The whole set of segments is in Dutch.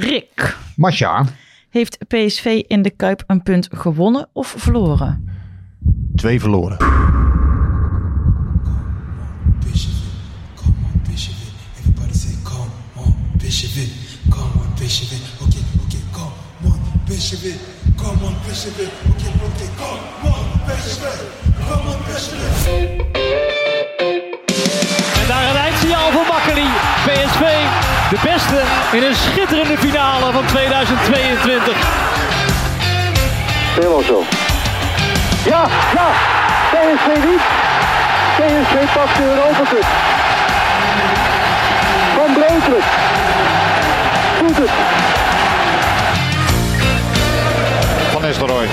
Rick, Masha, heeft PSV in de Kuip een punt gewonnen of verloren? twee verloren. En daar een eindsignaal voor Makkeli. PSV, de beste in een schitterende finale van 2022. Helemaal zo. Ja, ja. PSV niet. PSV pakt de Europa Cup. Van Breukelen. Doet het. Van Nistelrooy.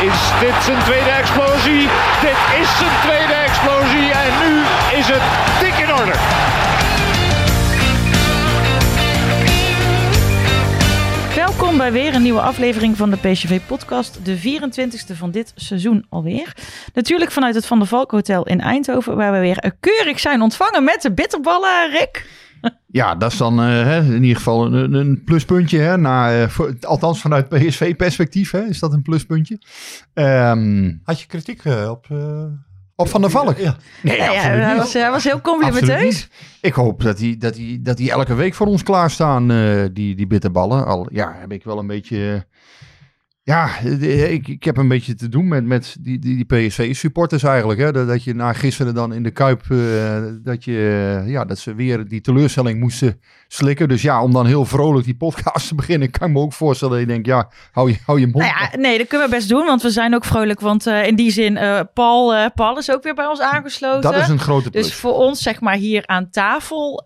Is dit zijn tweede explosie? Dit is zijn tweede explosie en nu is het dik in orde. Welkom bij weer een nieuwe aflevering van de PSV-podcast, de 24ste van dit seizoen alweer. Natuurlijk vanuit het Van der Valk Hotel in Eindhoven, waar we weer keurig zijn ontvangen met de bitterballen, Rick. Ja, dat is dan eh, hè, in ieder geval een, een pluspuntje. Hè, na, eh, voor- althans vanuit PSV-perspectief hè, is dat een pluspuntje. Ehm, Had je kritiek eh, op... eh, op Van der Valk? Ja. Nee, Ja, ja, absoluut hij, niet. was, hij was heel Absoluut complimenteus. niet. Ik hoop dat die, dat, die, dat die elke week voor ons klaarstaan, eh die, die bitterballen. Al ja, heb ik wel een beetje... eh, ja, ik, ik heb een beetje te doen met, met die, die, die PSV-supporters eigenlijk. Hè? Dat, dat je na gisteren dan in de Kuip, eh, dat, je, eh, ja, dat ze weer die teleurstelling moesten slikken. Dus ja, om dan heel vrolijk die podcast te beginnen, kan ik me ook voorstellen dat je denkt, ja, hou je, hou je mond. Nou ja, nee, dat kunnen we best doen, want we zijn ook vrolijk. Want eh, in die zin, Paul, Paul is ook weer bij ons aangesloten. dat is een grote plus. Dus voor ons, zeg maar, hier aan tafel,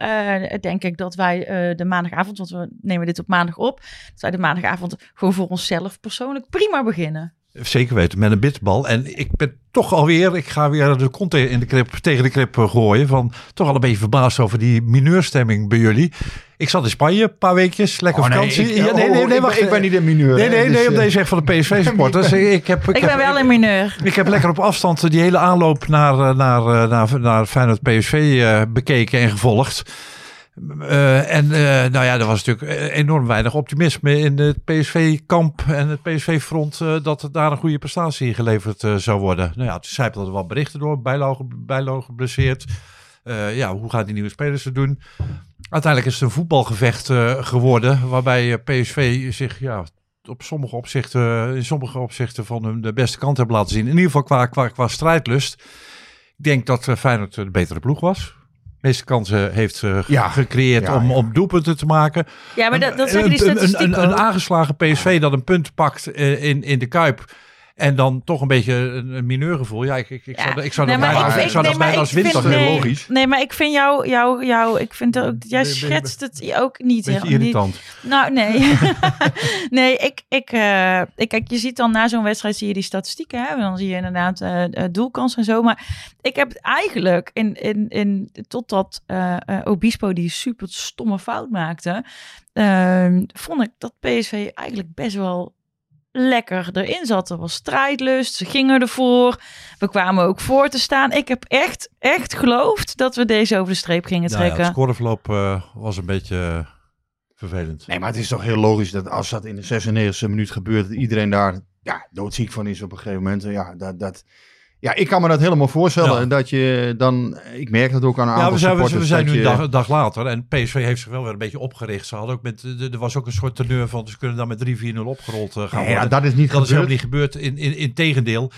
denk ik dat wij de maandagavond, want we nemen dit op maandag op, dat wij de maandagavond gewoon voor onszelf persoonlijk prima beginnen. Zeker weten, met een bitterbal. En ik ben toch alweer, ik ga weer de kont in de krip, tegen de krip eh, gooien. Van toch al een beetje verbaasd over die mineurstemming bij jullie. Ik zat in Spanje een paar weekjes, lekker Oh, nee, vakantie. ik, ja, nee, oh, nee, nee, ik, wacht. ben, ik ben niet een mineur. Nee, nee, nee, dus, op eh, deze echt van de PSV-supporters. ik, heb, Ik, ben heb- wel een mineur. Ik heb lekker op afstand die hele aanloop naar, eh, naar, eh, naar, naar Feyenoord PSV eh, bekeken en gevolgd. Eh, en eh, nou ja, er was natuurlijk eh, enorm weinig optimisme in het PSV-kamp en het PSV-front eh, dat daar een goede prestatie geleverd eh, zou worden. Nou ja, toen zijpelden er wat berichten door, Bijlo, Bijlo geblesseerd. Ja, hoe gaan die nieuwe spelers het doen? Uiteindelijk is het een voetbalgevecht geworden, waarbij PSV zich ja, op sommige opzichten, in sommige opzichten van hun de beste kant hebben laten zien. In ieder geval qua, qua, qua strijdlust. Ik denk dat Feyenoord de betere ploeg was. Meeste kansen heeft Ja. gecreëerd Ja, om, ja. om doelpunten te maken. Ja, maar dat, dat Een- zeggen die een- een, statistieken een, een ook. aangeslagen PSV dat een punt pakt eh, in, in de Kuip. En dan toch een beetje een, een mineurgevoel. Ja, ik, ik, ik zou, ik zou Nee, dat maar bijna, ik ik vind- zou dat nee, bijna als winst nee, logisch. Nee, maar ik vind jou, jou, jou ik vind ook, jij Ben- ben- schetst het ook niet. Beetje heel- niet- irritant. Nou, nee. nee, ik, ik, eh, ik, kijk, je ziet dan na zo'n wedstrijd zie je die statistieken. Hè? Dan zie je inderdaad eh eh, doelkans en zo. Maar ik heb het eigenlijk in, in, in totdat eh eh, Obispo die super stomme fout maakte, ehm, vond ik dat PSV eigenlijk best wel lekker erin zat. Er was strijdlust, ze gingen ervoor. We kwamen ook voor te staan. Ik heb echt, echt geloofd dat we deze over de streep gingen Nou ja, trekken. het scoreverloop eh, was een beetje eh, vervelend. Nee, maar het is toch heel logisch dat als dat in de 96e minuut gebeurt, dat iedereen daar ja, doodziek van is op een gegeven moment. Ja, dat, dat, ja ik kan me dat helemaal voorstellen. Ja. Dat je dan, ik merk dat ook aan een aantal Ja, we zijn, we, supporters. zijn nu je- een dag, een dag later en PSV heeft zich wel weer een beetje opgericht. Ze hadden ook met, de- er was ook een soort teneur van ze kunnen dan met 3-4-0 opgerold eh, gaan ja, worden. dat is niet dat is helemaal gebeurd. niet gebeurd. In, in, in tegendeel.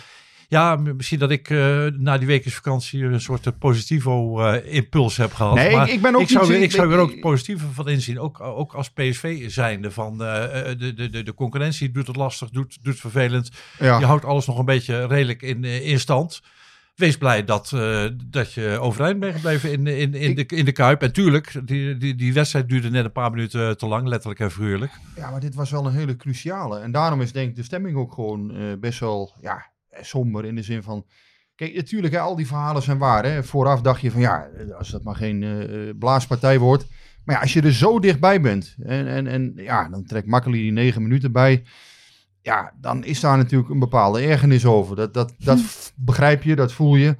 Ja, misschien dat ik eh, na die weekensvakantie een soort eh, positivo eh, impuls heb gehad. Nee, maar ik- ik ben ook ik zou, ik zou er ook ik- het positieve van inzien. Ook, ook als PSV zijnde van de, de, de, de concurrentie doet het lastig, doet, doet vervelend. Ja. Je houdt alles nog een beetje redelijk in, in stand. wees blij dat, dat je overeind bent gebleven in, in, in, de, in de Kuip. En tuurlijk, die, die, die wedstrijd duurde net een paar minuten te lang, letterlijk en figuurlijk. Ja, maar dit was wel een hele cruciale. En daarom is denk ik de stemming ook gewoon best wel ja, somber in de zin van... Kijk, natuurlijk, hè, al die verhalen zijn waar. Hè. Vooraf dacht je van ja, als dat maar geen eh, blaaspartij wordt. Maar ja, als je er zo dichtbij bent en, en, en ja, dan trekt Makkeli die negen minuten bij. Ja, dan is daar natuurlijk een bepaalde ergernis over. Dat, dat, dat f- begrijp je, dat voel je.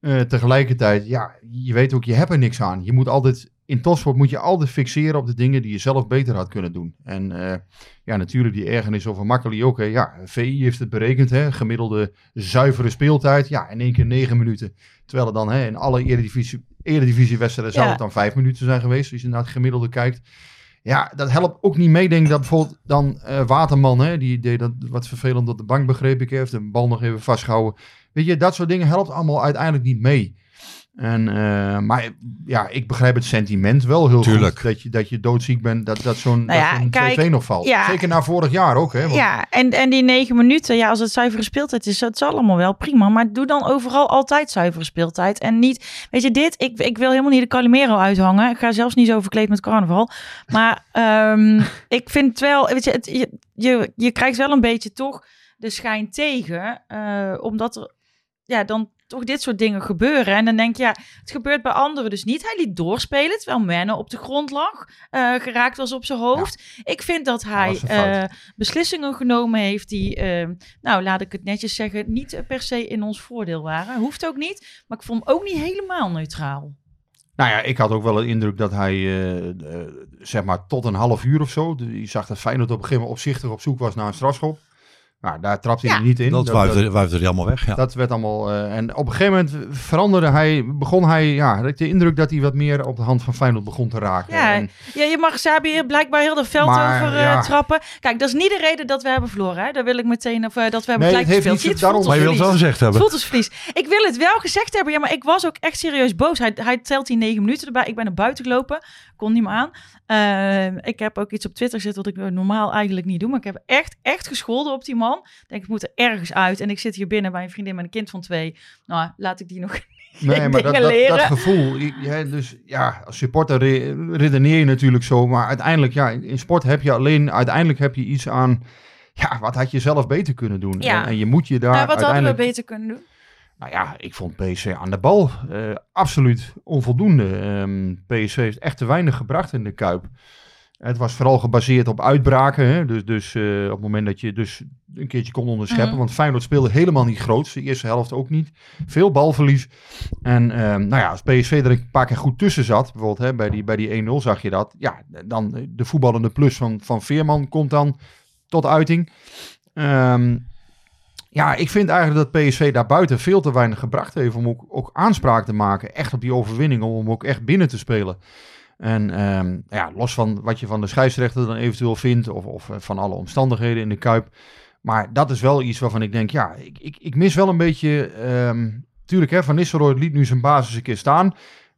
Eh, tegelijkertijd, ja, je weet ook, je hebt er niks aan. Je moet altijd, in topsport moet je altijd fixeren op de dingen die je zelf beter had kunnen doen. En eh, ja, natuurlijk die ergernis over Makkeli ook. Hè. Ja, VI heeft het berekend, hè. gemiddelde zuivere speeltijd. Ja, in één keer negen minuten. Terwijl er dan hè, in alle eredivisie, eredivisiewedstrijden zou Ja. het dan vijf minuten zijn geweest. Als je naar het gemiddelde kijkt. Ja, dat helpt ook niet mee. Denk dat bijvoorbeeld dan eh, Waterman, hè, die deed dat wat vervelend op de bank, begreep ik. Heeft de bal nog even vastgehouden. Weet je, dat soort dingen helpt allemaal uiteindelijk niet mee. En, eh, maar ja, ik begrijp het sentiment wel heel Tuurlijk. goed. Dat je, dat je doodziek bent, dat, dat zo'n Nou ja, dat zo'n kijk, 2-2 nog valt. ja. Zeker na vorig jaar ook. Hè, want- Ja, en, en die negen minuten, ja, als het zuivere speeltijd is, dat is allemaal wel prima. Maar doe dan overal altijd zuivere speeltijd. En niet, weet je, dit, ik, ik wil helemaal niet de Calimero uithangen. Ik ga zelfs niet zo verkleed met carnaval. Maar ehm, ik vind het wel, weet je, het, je, je, je krijgt wel een beetje toch de schijn tegen. eh, omdat er, ja, dan toch dit soort dingen gebeuren. En dan denk je, ja, het gebeurt bij anderen dus niet. Hij liet doorspelen, terwijl Menne op de grond lag. eh, geraakt was op zijn hoofd. Ik vind dat hij een eh, beslissingen genomen heeft die, eh, nou laat ik het netjes zeggen, niet per se in ons voordeel waren. Hoeft ook niet, maar ik vond hem ook niet helemaal neutraal. Nou ja, ik had ook wel de indruk dat hij, zeg maar, tot een half uur of zo. Je zag dat Feyenoord op een gegeven moment opzichtig op zoek was naar een strafschop. Nou, daar trapte hij Ja. niet in. Dat wuifde, wuifde er helemaal weg. Ja. Dat werd allemaal. eh, en op een gegeven moment veranderde hij. Begon hij. Ja, had ik de indruk dat hij wat meer op de hand van Feyenoord begon te raken. Ja, En- Ja, je mag Sabi hier blijkbaar heel de veld Maar, over eh, ja. trappen. Kijk, dat is niet de reden dat we hebben verloren. Hè? Daar wil ik meteen, of eh, dat we hebben Nee, gelijk het gespeeld. niet zo- daarom- maar je wilt het wel gezegd hebben. Het voelt als verlies. Ik wil het wel gezegd hebben, ja, maar ik was ook echt serieus boos. Hij, hij telt die negen minuten erbij. Ik ben naar buiten gelopen, kon niet meer aan. Ik heb ook iets op Twitter gezet wat ik normaal eigenlijk niet doe. Maar ik heb echt, echt gescholden op die man. Ik denk, ik moet er ergens uit. En ik zit hier binnen bij een vriendin met een kind van twee. Nou, laat ik die nog Nee, maar dat, dat, gevoel. ja, dus ja, als supporter re- redeneer je natuurlijk zo. Maar uiteindelijk, ja, in sport heb je alleen. Uiteindelijk heb je iets aan. Ja, wat had je zelf beter kunnen doen? Ja. En, en je moet je daar. Nou, wat hadden we uiteindelijk, beter kunnen doen? Nou ja, ik vond PSV aan de bal eh, absoluut onvoldoende. PSV heeft echt te weinig gebracht in de Kuip. Het was vooral gebaseerd op uitbraken. Hè? Dus, dus eh, op het moment dat je dus een keertje kon onderscheppen. Mhm. Want Feyenoord speelde helemaal niet groot. De eerste helft ook niet. Veel balverlies. En ehm, nou ja, als PSV er een paar keer goed tussen zat. Bijvoorbeeld hè, bij die, bij die 1-0 zag je dat. Ja, dan de voetballende plus van, van Veerman komt dan tot uiting. Ehm, ja, ik vind eigenlijk dat PSV daarbuiten veel te weinig gebracht heeft om ook, ook aanspraak te maken. Echt op die overwinning, om hem ook echt binnen te spelen. En ehm, ja, los van wat je van de scheidsrechter dan eventueel vindt, of, of eh, van alle omstandigheden in de Kuip. Maar dat is wel iets waarvan ik denk, ja, ik, ik, ik mis wel een beetje... ehm, tuurlijk, hè, Van Nistelrooy liet nu zijn basis een keer staan.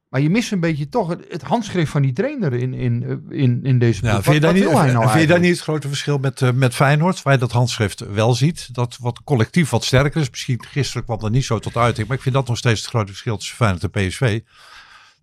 Maar je mist een beetje toch het, het handschrift van die trainer in, in, eh, in, in deze Ja, ploeg. vind, je daar niet, wil hij nou vind je daar niet het grote verschil met, eh, met Feyenoord, waar je dat handschrift wel ziet? Dat wat collectief wat sterker is. Misschien gisteren kwam dat niet zo tot uiting, maar ik vind dat nog steeds het grote verschil tussen Feyenoord en PSV.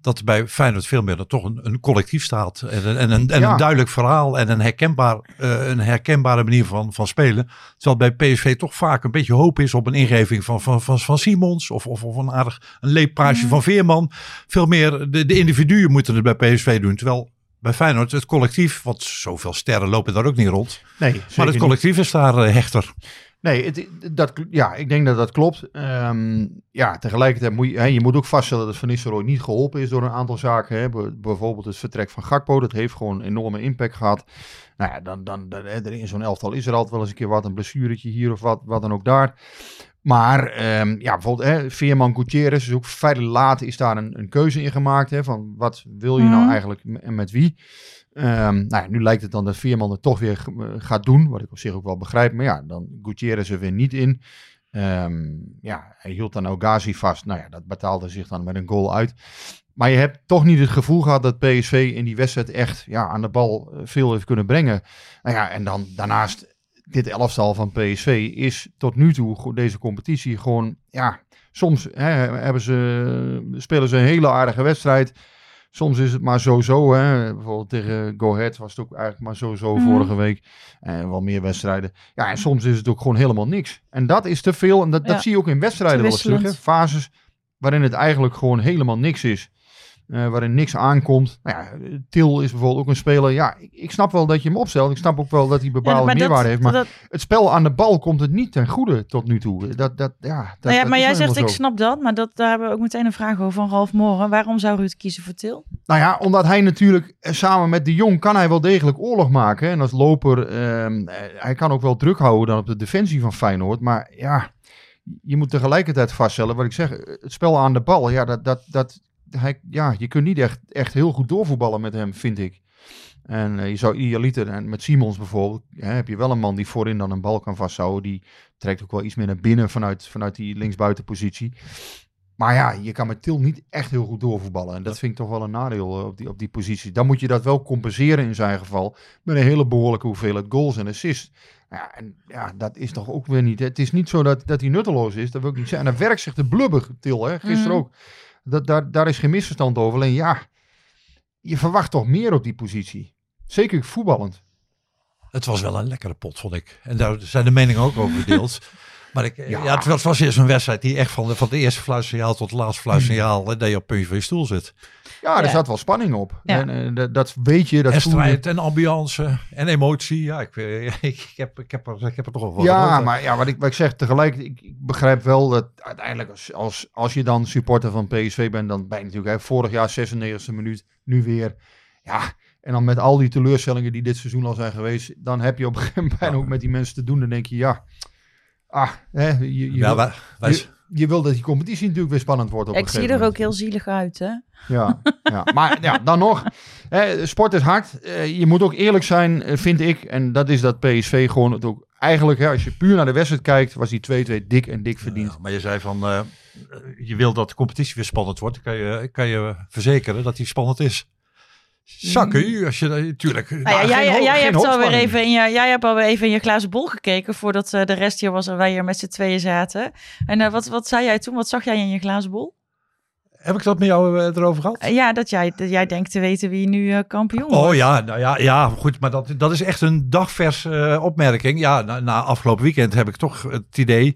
Dat bij Feyenoord veel meer dan toch een, een collectief staat. En, een- en, en Ja. een duidelijk verhaal en een, herkenbaar, eh, een herkenbare manier van, van spelen. Terwijl bij PSV toch vaak een beetje hoop is op een ingeving van, van, van, van Simons. Of, of, of een aardig een leeppaasje van Veerman. Veel meer de, de individuen moeten het bij PSV doen. Terwijl bij Feyenoord het collectief, want zoveel sterren lopen daar ook niet rond. Nee, Maar het niet. collectief is daar eh, hechter. Nee, het, dat, ja, ik denk dat dat klopt. Ehm, ja, tegelijkertijd moet je, hè, je moet ook vaststellen dat Van Nistelrooy niet geholpen is door een aantal zaken. Hè. Be- bijvoorbeeld het vertrek van Gakpo, dat heeft gewoon een enorme impact gehad. Nou ja, dan, dan, dan, hè, er in zo'n elftal is er altijd wel eens een keer wat, een blessuretje hier of wat, wat dan ook daar. Maar ehm, ja, bijvoorbeeld hè, Veerman Gutierrez is ook vrij laat is daar een, een keuze in gemaakt. Hè, van wat wil je nou Mhm. eigenlijk en met wie? Ehm, nou ja, nu lijkt het dan dat Veerman het toch weer eh, gaat doen, wat ik op zich ook wel begrijp. Maar ja, dan Gutierrez er weer niet in. Ehm, ja, hij hield dan Ogazi vast. Nou ja, dat betaalde zich dan met een goal uit. Maar je hebt toch niet het gevoel gehad dat PSV in die wedstrijd echt ja, aan de bal eh, veel heeft kunnen brengen. Nou ja, en dan daarnaast dit elftal van PSV is tot nu toe deze competitie gewoon, ja, soms hè, hebben ze, spelen ze een hele aardige wedstrijd. Soms is het maar zo-zo. Hè. Bijvoorbeeld tegen Go Ahead was het ook eigenlijk maar zo-zo Mhm. vorige week. En wel meer wedstrijden. Ja, en soms is het ook gewoon helemaal niks. En dat is te veel. En dat, Ja. dat zie je ook in wedstrijden wel eens terug. Hè. Fases waarin het eigenlijk gewoon helemaal niks is. Eh, waarin niks aankomt. Nou ja, Til is bijvoorbeeld ook een speler. Ja, ik, ik snap wel dat je hem opstelt. Ik snap ook wel dat hij bepaalde meerwaarde heeft. Maar dat- het spel aan de bal komt het niet ten goede tot nu toe. Dat, dat, ja, dat, nou ja, maar jij zegt, ik snap dat, maar dat, daar hebben we ook meteen een vraag over van Ralf Moren. Waarom zou Ruud kiezen voor Til? Nou ja, omdat hij natuurlijk eh, samen met de Jong kan hij wel degelijk oorlog maken. En als loper, eh, hij kan ook wel druk houden dan op de defensie van Feyenoord. Maar ja, je moet tegelijkertijd vaststellen, wat ik zeg, het spel aan de bal. Ja, dat, dat, dat, hij, ja je kunt niet echt, echt heel goed doorvoetballen met hem, vind ik. En eh, je zou idealiter, en met Simons bijvoorbeeld, hè, heb je wel een man die voorin dan een bal kan vasthouden. Die trekt ook wel iets meer naar binnen vanuit, vanuit die linksbuitenpositie. Maar ja, je kan met Til niet echt heel goed doorvoetballen. En dat vind ik toch wel een nadeel eh, op, die, op die positie. Dan moet je dat wel compenseren in zijn geval. Met een hele behoorlijke hoeveelheid goals en assists. Ja, en ja, dat is toch ook weer niet. Het is niet zo dat, dat hij nutteloos is. Dat wil ik niet zeggen. En dan werkt zich de blubber, Til, hè, gisteren Mhm. ook. Dat, daar, daar is geen misverstand over. Alleen ja, je verwacht toch meer op die positie. Zeker voetballend. Het was wel een lekkere pot, vond ik. En daar zijn de meningen ook over verdeeld. Maar ik, ja. Ja. het was, was eerst een wedstrijd die echt van de, van de eerste fluitsignaal tot het laatste fluitsignaal... en dat je op het puntje van je stoel zit. Ja, er Ja. zat wel spanning op. Ja. En, eh, dat, dat weet je. Dat en voel je. strijd en ambiance en emotie. Ja, ik, eh, ik, ik, heb, ik, heb, er, ik heb er toch wel van Ja, maar ja, wat, ik, wat ik zeg tegelijk, ik, ik begrijp wel dat uiteindelijk als, als, als je dan supporter van PSV bent, dan ben je natuurlijk hè, vorig jaar 96e minuut, nu weer. Ja, en dan met al die teleurstellingen die dit seizoen al zijn geweest, dan heb je op een gegeven moment bijna ook met die mensen te doen. Dan denk je, ja, ah, hè, je, je, ja, wij, wij, je, je wil dat die competitie natuurlijk weer spannend wordt op Ik een zie er ook heel zielig uit, hè? Ja, ja. maar ja, dan nog. Hè, sport is hard. Eh, je moet ook eerlijk zijn, eh, vind ik. En dat is dat PSV gewoon het ook... Eigenlijk, hè, als je puur naar de wedstrijd kijkt, was die 2-2 dik en dik verdiend. Ja, maar je zei van, eh, je wil dat de competitie weer spannend wordt. Dan kan je, kan je verzekeren dat die spannend is. Zakken als je natuurlijk... Nou ja, jij, jij, hebt alweer even in je, jij hebt alweer even in je glazen bol gekeken voordat eh, de rest hier was en wij hier met z'n tweeën zaten. En eh, wat, wat zei jij toen? Wat zag jij in je glazen bol? Heb ik dat met jou eh, erover gehad? Eh, ja, dat jij, dat jij denkt te weten wie nu kampioen Oh wordt. ja, nou ja, ja, goed, maar dat, dat is echt een dagvers opmerking. Ja, na, na afgelopen weekend heb ik toch het idee,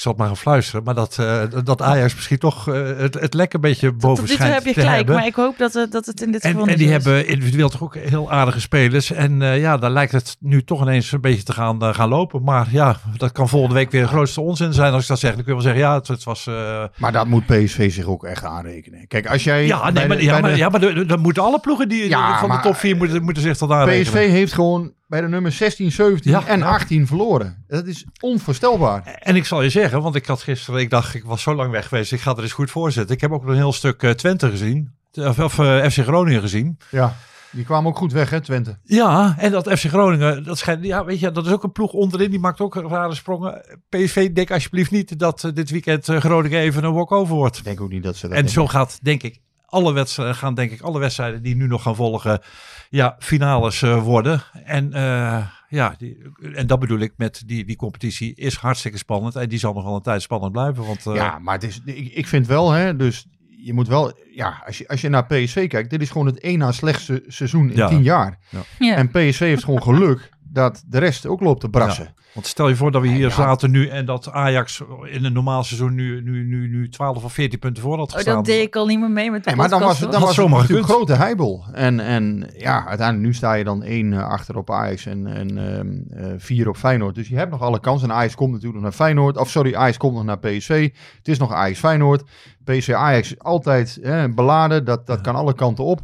ik zal het maar gaan fluisteren, maar dat, eh, dat Ajax misschien toch eh, het, het lekker een beetje boven schijnt heb je te gelijk, hebben. maar ik hoop dat, het- dat het in dit En, geval en die is. hebben individueel toch ook heel aardige spelers. En eh, ja, daar lijkt het nu toch ineens een beetje te gaan, eh, gaan lopen. Maar ja, dat kan volgende week weer de grootste onzin zijn als ik dat zeg. Dan kun je wel zeggen, ja, het, het was... eh, Maar dat moet PSV zich ook echt aanrekenen. Kijk, als jij... ja, nee, de- maar, ja, maar, de- ja, maar de- dan moeten alle ploegen die Ja, van de maar- top 4 moeten, moeten zich tot aanrekenen. PSV heeft gewoon bij de nummer 16, 17 Ja, en ja. 18 verloren. Dat is onvoorstelbaar. En ik zal je zeggen, want ik had gisteren, ik dacht, ik was zo lang weg geweest, ik ga er eens goed voor zitten. Ik heb ook een heel stuk eh, Twente gezien, of, of eh, FC Groningen gezien. Ja, die kwamen ook goed weg, hè, Twente. Ja, en dat FC Groningen, dat schijnt, ja, weet je, dat is ook een ploeg onderin, die maakt ook rare sprongen. PSV, denk alsjeblieft niet dat eh, dit weekend eh, Groningen even een walk-over wordt. Ik denk ook niet dat ze dat En denken. zo gaat, denk ik, alle wedstrijden, gaan denk ik alle wedstrijden die nu nog gaan volgen, ja, finales eh, worden. En eh, ja, die, en dat bedoel ik met die, die competitie is hartstikke spannend. En die zal nog wel een tijd spannend blijven. Want eh, Ja, maar het is, ik, ik vind wel, hè, dus je moet wel, ja, als je, als je naar PSV kijkt, dit is gewoon het één na slechtste seizoen in Ja. tien jaar. Ja. En PSV heeft gewoon geluk dat de rest ook loopt te brassen. Want stel je voor dat we hier Ja. zaten nu en dat Ajax in een normaal seizoen nu, nu, nu, nu 12 of 14 punten voor had Oh, gestaan. dat deed ik al niet meer mee met de Nee, maar dan was dan was het een grote heibel. En, en ja, uiteindelijk nu sta je dan één eh, achter op Ajax en, en ehm, eh, vier op Feyenoord. Dus je hebt nog alle kansen. En Ajax komt natuurlijk nog naar Feyenoord. Of sorry, Ajax komt nog naar PSV. Het is nog Ajax Feyenoord. PSV Ajax is altijd eh, beladen. Dat, dat kan alle kanten op.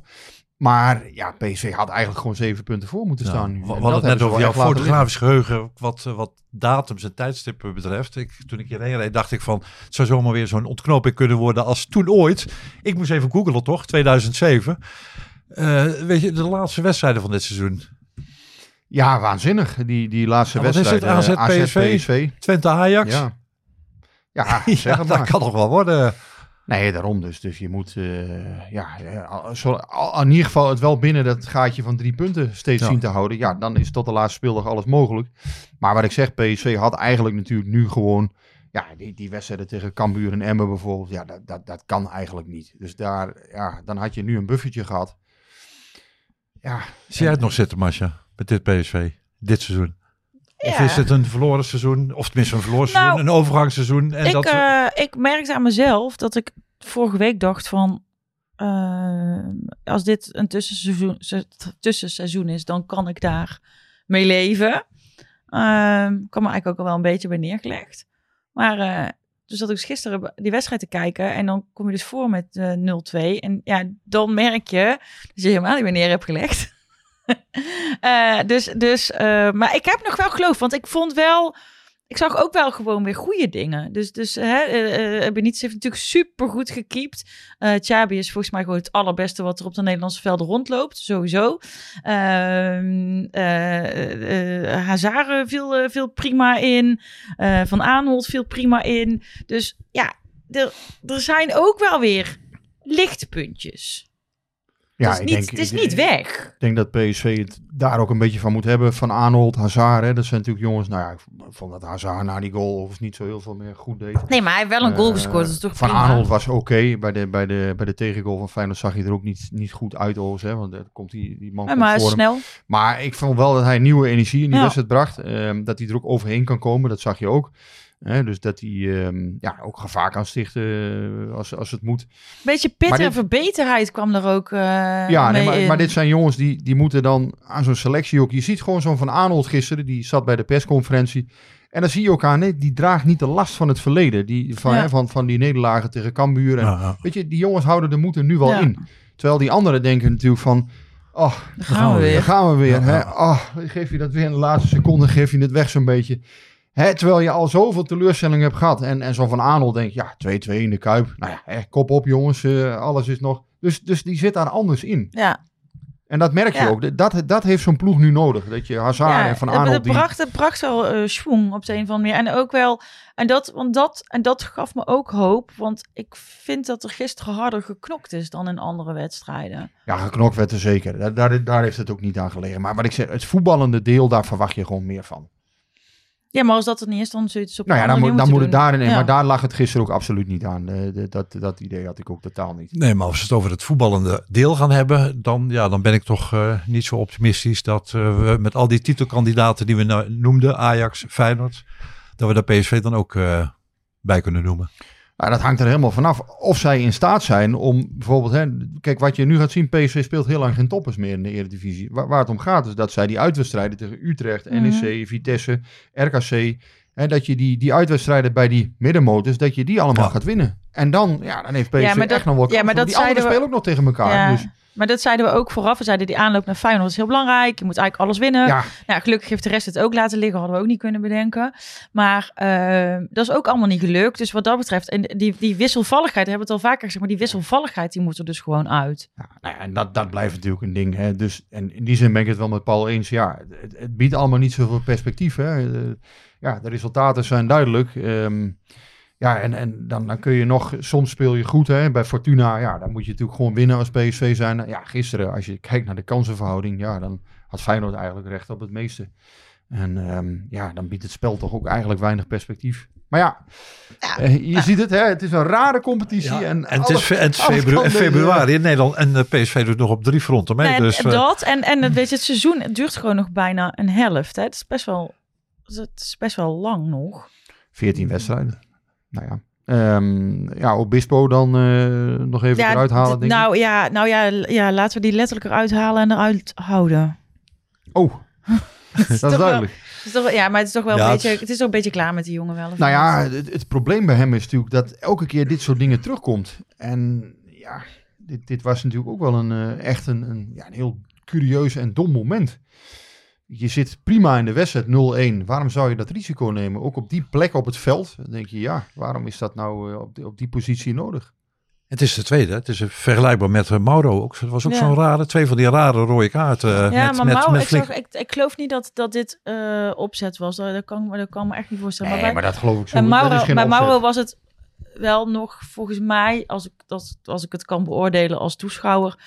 Maar ja, PSV had eigenlijk gewoon zeven punten voor moeten Ja, staan. nu. we En hadden het net over jouw fotografisch geheugen, wat, eh, wat datums en tijdstippen betreft. Ik, toen ik hierheen reed, dacht ik van, het zou zomaar weer zo'n ontknoping kunnen worden als toen ooit. Ik moest even googelen toch, 2007. Eh, weet je, de laatste wedstrijden van dit seizoen. Ja, waanzinnig. Die, die laatste Ja, wat is wedstrijd. het? eh, AZ, AZ, PSV? Twente Ajax. Ja, ja, Ja, zeg het dat maar. kan nog wel worden. Nee, daarom dus. Dus je moet eh, ja, ja, zo, in ieder geval het wel binnen dat gaatje van drie punten steeds Ja. zien te houden. Ja, dan is tot de laatste speeldag alles mogelijk. Maar wat ik zeg, PSV had eigenlijk natuurlijk nu gewoon... Ja, die, die wedstrijden tegen Cambuur en Emmen bijvoorbeeld, ja, dat, dat, dat kan eigenlijk niet. Dus daar, ja, dan had je nu een buffertje gehad. Ja, Zie jij het nog zitten, Masja, met dit PSV, dit seizoen? Of is het een verloren seizoen, of tenminste een verloren Nou, seizoen, een overgangsseizoen? En ik, dat, eh, ik merkte aan mezelf dat ik vorige week dacht van... eh, als dit een tussenseizoen, se- tussenseizoen is, dan kan ik daar mee leven. Ik kwam er eigenlijk ook al wel een beetje bij neergelegd. Maar eh, dus dat ik dus gisteren die wedstrijd te kijken en dan kom je dus voor met eh 0-2. En ja, dan merk je dat je helemaal niet meer neer hebt gelegd. Eh, dus, dus, eh, maar ik heb nog wel geloof, want ik vond wel, ik zag ook wel gewoon weer goede dingen. Dus, dus hè, eh, Benitez heeft natuurlijk super goed gekiept. Eh Chabi is volgens mij gewoon het allerbeste wat er op de Nederlandse velden rondloopt, sowieso. Ehm eh eh, Hazard eh, viel, viel prima in. Van Aanholt viel prima in. Dus ja, er, er zijn ook wel weer lichtpuntjes. Ja het is, ik niet, denk, het is ik- niet weg. Ik denk dat PSV het daar ook een beetje van moet hebben. Van Arnold, Hazard, hè, dat zijn natuurlijk jongens. Nou ja, ik vond dat Hazard na die goal of niet zo heel veel meer goed deed. Nee, maar hij heeft wel een goal Eh, gescoord. Dat is toch Van prima? Arnold was oké. Bij de, bij, de, bij de tegengoal van Feyenoord zag hij er ook niet, niet goed uit. Overigens, hè, want er komt die, die man Ja, maar hij is voor hem. snel. Maar ik vond wel dat hij nieuwe energie in die Ja. wedstrijd bracht. Ehm, dat hij er ook overheen kan komen. Dat zag je ook. Hè, dus dat hij ehm, ja, ook gevaar kan stichten eh, als, als het moet. Beetje pit dit- en verbeterheid kwam er ook eh Ja, nee, mee maar, maar dit zijn jongens die, die moeten dan aan zo'n selectie ook. Je ziet gewoon zo'n Van Arnold gisteren, die zat bij de persconferentie. En dan zie je ook aan, nee, die draagt niet de last van het verleden. Die, van, Ja. hè, van, van die nederlagen tegen Cambuur. En, Ja, ja. Weet je, die jongens houden de moed er nu wel Ja. in. Terwijl die anderen denken natuurlijk van, oh, Daar gaan we daar weer. gaan we weer. Ja, Hè? Oh, geef je dat weer in de laatste seconde, geef je het weg zo'n beetje. Hè, terwijl je al zoveel teleurstellingen hebt gehad. En, en zo van Arnold denkt, ja, 2-2 in de Kuip. Nou ja, hè, kop op jongens, eh, alles is nog... Dus, dus die zit daar anders in. Ja, En dat merk je Ja. ook. Dat, dat heeft zo'n ploeg nu nodig. Dat je Hazard ja en Van Arnold... het, bracht, bracht wel eh schwung op de een of andere manier. En ook wel, en dat, want dat, en dat gaf me ook hoop. Want ik vind dat er gisteren harder geknokt is dan in andere wedstrijden. Ja, geknokt werd er zeker. Daar, daar, daar heeft het ook niet aan gelegen. Maar wat ik zeg, het voetballende deel, daar verwacht je gewoon meer van. Ja, maar als dat er niet is, dan zul je het op Nou ja, dan, moet, dan moet het daarin. Maar daar lag het gisteren ook absoluut niet aan. Eh, de- dat, dat idee had ik ook totaal niet. Nee, maar als we het over het voetballende deel gaan hebben, dan, ja, dan ben ik toch eh, niet zo optimistisch dat eh, we met al die titelkandidaten die we nou noemden, Ajax, Feyenoord, dat we daar PSV dan ook eh, bij kunnen noemen. Nou, dat hangt er helemaal vanaf. Of zij in staat zijn om bijvoorbeeld... Hè, kijk, wat je nu gaat zien, PSV speelt heel lang geen toppers meer in de Eredivisie. Waar, waar het om gaat is dat zij die uitwedstrijden tegen Utrecht, Mhm. NEC, Vitesse, RKC... Hè, dat je die, die uitwedstrijden bij die middenmotors, dat je die allemaal Ja. gaat winnen. En dan, ja, dan heeft PSV Ja, maar dat- echt nog wel ja, maar dat die anderen we- spelen ook nog tegen elkaar. Ja, Dus, maar dat zeiden we ook vooraf. We zeiden die aanloop naar Feyenoord is heel belangrijk. Je moet eigenlijk alles winnen. ja, Nou, gelukkig heeft de rest het ook laten liggen. Hadden we ook niet kunnen bedenken. Maar eh, dat is ook allemaal niet gelukt. Dus wat dat betreft, en die, die wisselvalligheid, we hebben het al vaker gezegd, maar die wisselvalligheid die moet er dus gewoon uit. Ja, nou ja, en dat, dat blijft natuurlijk een ding. Hè. Dus, en in die zin ben ik het wel met Paul eens. Ja, het, het biedt allemaal niet zoveel perspectief. Hè. Eh, ja, de resultaten zijn duidelijk. Ehm, ja, en, en dan, dan kun je nog... Soms speel je goed hè. bij Fortuna. Ja, dan moet je natuurlijk gewoon winnen als PSV zijn. Ja, gisteren, als je kijkt naar de kansenverhouding... Ja, dan had Feyenoord eigenlijk recht op het meeste. En ehm, ja, dan biedt het spel toch ook eigenlijk weinig perspectief. Maar ja, eh, je ziet het, hè, het is een rare competitie. Ja, en en het is, alles- en het febru- en februari in Nederland en de PSV doet nog op drie fronten mee. Nee, dus, eh, dat en, en het, weet je, het seizoen het duurt gewoon nog bijna een helft. Hè. Het is best wel, het is best wel lang nog. 14 wedstrijden. Nou ja. Ehm, ja, Obispo dan eh, nog even eruit halen, d- denk ik. nou, ja, nou ja, ja, laten we die letterlijk eruit halen en eruit houden. Oh, dat is duidelijk. Is toch, ja, maar het is toch wel Ja, een het- beetje, het is toch een beetje klaar met die jongen wel. of Nou ja, het, het probleem bij hem is natuurlijk dat elke keer dit soort dingen terugkomt. En ja, dit, dit was natuurlijk ook wel een, eh, echt een, een, ja, een heel curieus en dom moment. Je zit prima in de wedstrijd 0-1. Waarom zou je dat risico nemen? Ook op die plek op het veld. Dan denk je, ja, waarom is dat nou eh, op, die, op die positie nodig? Het is de tweede. Het is eh, vergelijkbaar met eh, Mauro. Ook, het was ook Ja. zo'n rare, twee van die rare rode kaarten. eh, Ja, met, maar met, Mauro, met ik, zag, ik, ik geloof niet dat, dat dit eh, opzet was. Dat, dat, kan, dat kan me echt niet voorstellen. Nee, maar maar dat geloof ik zo. bij Mauro, geen bij opzet. Mauro was het wel nog, volgens mij, als ik, dat, als ik het kan beoordelen als toeschouwer,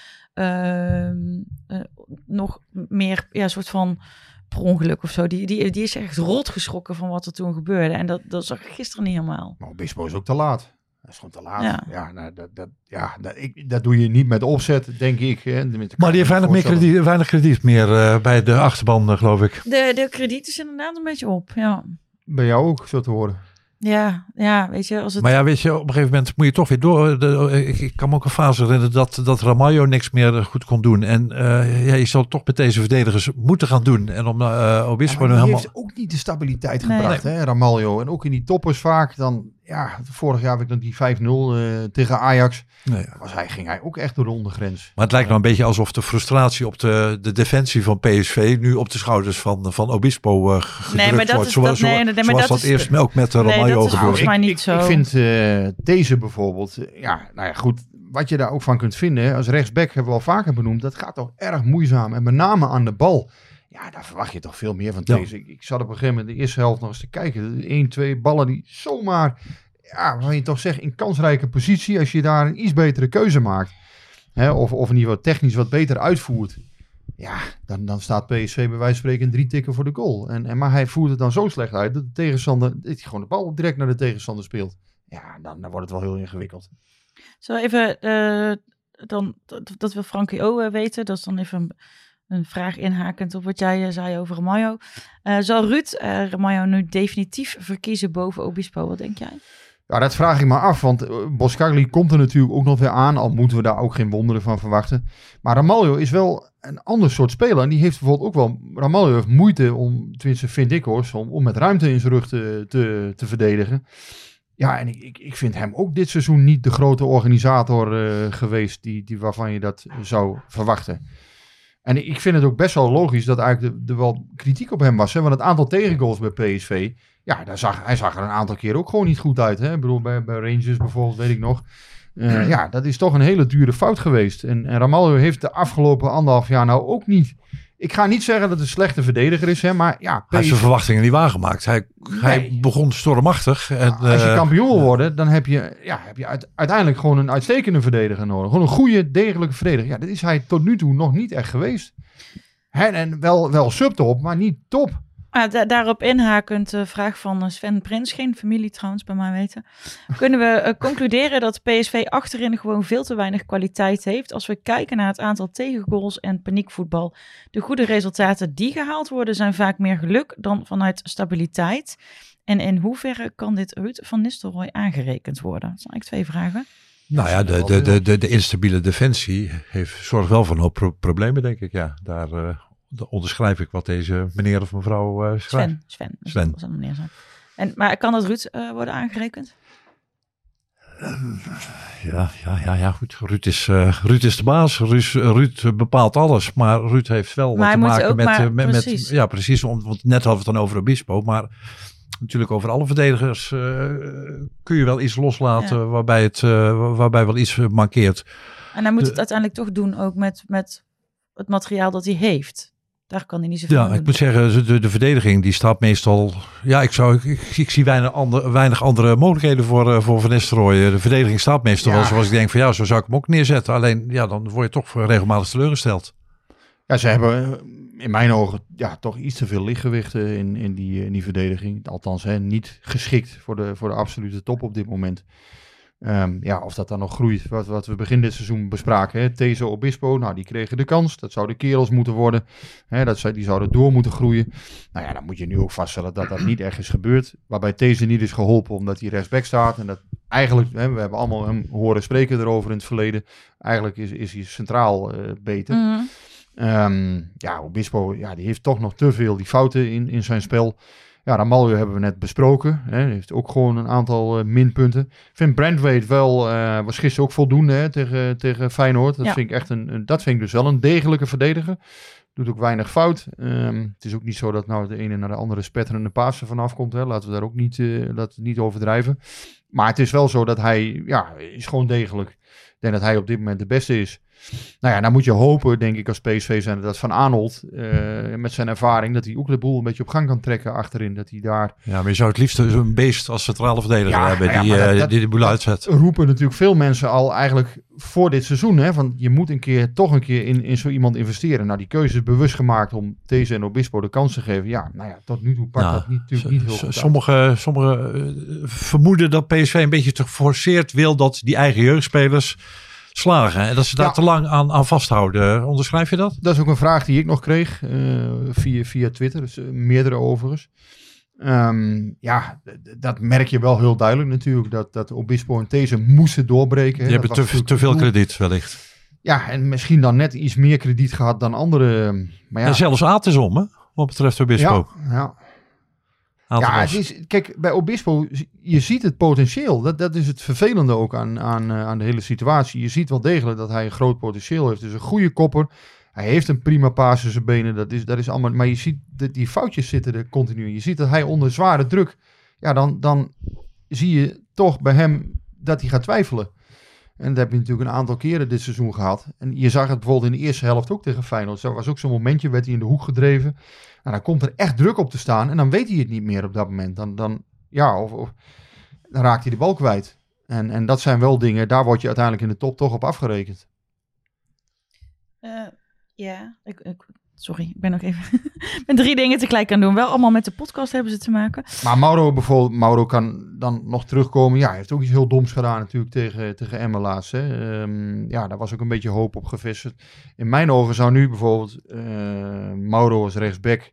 nog meer, ja, soort van per ongeluk of zo. Die, die, die is echt rot geschrokken van wat er toen gebeurde. En dat, dat zag ik gisteren niet helemaal. Maar Obispo is ook te laat. Dat is gewoon te laat. Ja. Ja, nou, dat, dat, ja dat, ik, dat doe je niet met opzet, denk ik. Hè. Tenminste, Maar die heeft weinig, me meer krediet, weinig krediet meer eh, bij de achterban, eh, geloof ik. De, de krediet is inderdaad een beetje op, ja. Bij jou ook, zo te horen. Ja, ja, weet je, als het... Maar ja, weet je, op een gegeven moment moet je toch weer door. De, ik, ik kan me ook een fase herinneren dat, dat Ramaljo niks meer eh, goed kon doen. En eh, ja, je zal het toch met deze verdedigers moeten gaan doen. En om uh, Obispo Ja, nu helemaal... heeft ook niet de stabiliteit Nee. gebracht, hè, Ramaljo. En ook in die toppers vaak. Dan, ja, vorig jaar heb ik dan die 5-0 eh, tegen Ajax. Nee. Was hij, ging hij ook echt door de ondergrens. Maar het lijkt nou een beetje alsof de frustratie op de, de defensie van PSV nu op de schouders van, van Obispo uh, gedrukt Nee, maar dat wordt. is- Zoals, dat- nee, nee, maar zoals dat dat is- eerst ook met Nee, dat is gebeurde. volgens mij niet ik, zo. Ik vind eh, deze bijvoorbeeld, eh, ja, nou ja, goed. Wat je daar ook van kunt vinden, als rechtsback hebben we al vaker benoemd, dat gaat toch erg moeizaam. En met name aan de bal. Ja, daar verwacht je toch veel meer van Ja. deze. Ik, ik zat op een gegeven moment de eerste helft nog eens te kijken. Eén, twee ballen die zomaar, ja, waar je toch zegt, in kansrijke positie, als je daar een iets betere keuze maakt. Hè, of, of in ieder geval technisch wat beter uitvoert. Ja, dan, dan staat PSV bij wijze van spreken drie tikken voor de goal. En, en, maar hij voert het dan zo slecht uit dat de tegenstander, dat hij gewoon de bal direct naar de tegenstander speelt. Ja, dan, dan wordt het wel heel ingewikkeld. Zo even, eh, dan, dat, dat wil Frankie O eh, weten. Dat is dan even een, vraag inhakend op wat jij eh, zei over Ramaljo. Eh, zal Ruud eh Ramaljo nu definitief verkiezen boven Obispo? Wat denk jij? Ja, dat vraag ik me af, want uh, Boskagli komt er natuurlijk ook nog weer aan, al moeten we daar ook geen wonderen van verwachten. Maar Ramaljo is wel een ander soort speler en die heeft bijvoorbeeld ook wel, Ramaljo heeft moeite om, tenminste vind ik hoor, om, om met ruimte in zijn rug te, te, te verdedigen. Ja, en ik, ik, ik vind hem ook dit seizoen niet de grote organisator uh, geweest die, die, waarvan je dat zou verwachten. En ik vind het ook best wel logisch dat eigenlijk er wel kritiek op hem was. Hè? Want het aantal tegengoals bij PSV, ja, daar zag, hij zag er een aantal keer ook gewoon niet goed uit. Hè? Ik bedoel, bij, bij Rangers bijvoorbeeld, weet ik nog. Uh, ja, dat is toch een hele dure fout geweest. En, en Ramalho heeft de afgelopen anderhalf jaar nou ook niet... Ik ga niet zeggen dat het een slechte verdediger is, hè, maar ja... Hij heeft zijn verwachtingen niet waargemaakt. Hij, nee. hij begon stormachtig. En, ja, als je kampioen wil worden, dan heb je, ja, heb je uit, uiteindelijk gewoon een uitstekende verdediger nodig. Gewoon een goede, degelijke verdediger. Ja, dat is hij tot nu toe nog niet echt geweest. Hè, en wel, wel subtop, maar niet top. Ah, da daarop inhakend de vraag van Sven Prins, geen familie trouwens bij mij weten. Kunnen we uh, concluderen dat PSV achterin gewoon veel te weinig kwaliteit heeft als we kijken naar het aantal tegengoals en paniekvoetbal? De goede resultaten die gehaald worden zijn vaak meer geluk dan vanuit stabiliteit. En in hoeverre kan dit Ruud van Nistelrooy aangerekend worden? Dat zijn eigenlijk twee vragen. Nou ja, de, de, de, de, instabiele defensie heeft, zorgt wel voor een hoop pro problemen, denk ik. Ja, daar uh, onderschrijf ik wat deze meneer of mevrouw uh, schrijft. Sven. Sven. Sven. Dat meneer zijn. En, maar kan dat Ruud uh, worden aangerekend? Ja, ja, ja, ja, goed. Ruud is, uh, Ruud is de baas. Ruud, Ruud bepaalt alles. Maar Ruud heeft wel maar wat te maken met, maar, met, precies. met. Ja, precies. Want net hadden we het dan over Obispo. Maar natuurlijk over alle verdedigers uh, kun je wel iets loslaten ja. waarbij, het, uh, waarbij wel iets mankeert. En hij moet de, het uiteindelijk toch doen ook met, met het materiaal dat hij heeft. Daar kan hij niet zoveel Ja, doen. ik moet zeggen, de, de verdediging die staat meestal... Ja, ik, zou, ik, ik zie weinig, ander, weinig andere mogelijkheden voor, uh, voor Van Nistelrooy. De verdediging staat meestal ja. wel zoals ik denk van ja, zo zou ik hem ook neerzetten. Alleen ja, dan word je toch regelmatig teleurgesteld. Ja, ze hebben in mijn ogen ja, toch iets te veel lichtgewichten in, in, die, in die verdediging. Althans, hè, niet geschikt voor de, voor de absolute top op dit moment. Um, ja, of dat dan nog groeit. Wat, wat we begin dit seizoen bespraken. Hè. Tezo Obispo, nou die kregen de kans. Dat zouden kerels moeten worden. Hè, dat die zouden door moeten groeien. Nou ja, dan moet je nu ook vaststellen dat dat niet echt is gebeurd. Waarbij Tezo niet is geholpen omdat hij rechtsback staat. En dat eigenlijk, hè, we hebben allemaal hem horen spreken erover in het verleden. Eigenlijk is, is hij centraal uh, beter. Mm -hmm. um, ja, Obispo, ja, die heeft toch nog te veel die fouten in, in zijn spel. Ja, Ramaljo hebben we net besproken. Hè. Heeft ook gewoon een aantal uh, minpunten. Ik vind Brandweight wel, uh, was gisteren ook voldoende hè, tegen, tegen Feyenoord. Dat, ja. vind ik echt een, een, dat vind ik dus wel een degelijke verdediger. Doet ook weinig fout. Um, het is ook niet zo dat nou de ene naar de andere spetterende Pasen vanaf komt. Hè. Laten we daar ook niet, uh, dat niet overdrijven. Maar het is wel zo dat hij, ja, is gewoon degelijk. Ik denk dat hij op dit moment de beste is. Nou ja, dan moet je hopen, denk ik, als PSV zijn dat Van Arnold eh, met zijn ervaring, dat hij ook de boel een beetje op gang kan trekken achterin. Dat hij daar Ja, maar je zou het liefst zo'n beest als centrale verdediger Ja, hebben ja, die, dat- eh, dat- die de boel uitzet. roepen natuurlijk veel mensen al eigenlijk voor dit seizoen. Hè, van je moet een keer, toch een keer in, in zo iemand investeren. Nou, die keuze is bewust gemaakt om deze en Obispo de kans te geven. Ja, nou ja, tot nu toe pakt dat niet, natuurlijk niet heel goed uit. Sommige, sommige eh, vermoeden dat PSV een beetje te geforceerd wil dat die eigen jeugdspelers slagen. En dat ze daar Ja. te lang aan, aan vasthouden. Onderschrijf je dat? Dat is ook een vraag die ik nog kreeg eh, via, via Twitter. Dus eh, meerdere overigens. Ehm, ja, dat merk je wel heel duidelijk natuurlijk. Dat, dat Obispo en These moesten doorbreken. hè. Hebben was te, veel krediet wellicht. Ja, en misschien dan net iets meer krediet gehad dan anderen. Maar ja, En zelfs Aad is om, hè? wat betreft Obispo. ja, ja. Ja, het is, kijk, bij Obispo, je ziet het potentieel. Dat, dat is het vervelende ook aan, aan, eh, aan de hele situatie. Je ziet wel degelijk dat hij een groot potentieel heeft. Dus een goede kopper. Hij heeft een prima paas in zijn benen. Dat is, dat is allemaal, maar je ziet, dat die foutjes zitten er continu. in. Je ziet dat hij onder zware druk, ja, dan, dan zie je toch bij hem dat hij gaat twijfelen. En dat heb je natuurlijk een aantal keren dit seizoen gehad. En je zag het bijvoorbeeld in de eerste helft ook tegen Feyenoord. Er was ook zo'n momentje, werd hij in de hoek gedreven. Nou, dan komt er echt druk op te staan. En dan weet hij het niet meer op dat moment. Dan, dan, ja, of, dan raakt hij de bal kwijt. En, en dat zijn wel dingen, daar word je uiteindelijk in de top toch op afgerekend. Eh, ja, ik, ik, sorry, ik ben nog even ben drie dingen tegelijk aan doen. Wel allemaal met de podcast hebben ze te maken. Maar Mauro bijvoorbeeld, Mauro kan dan nog terugkomen. Ja, hij heeft ook iets heel doms gedaan natuurlijk tegen, tegen laatst. Hè. Ehm, ja, daar was ook een beetje hoop op gevestigd. In mijn ogen zou nu bijvoorbeeld eh, Mauro als rechtsback,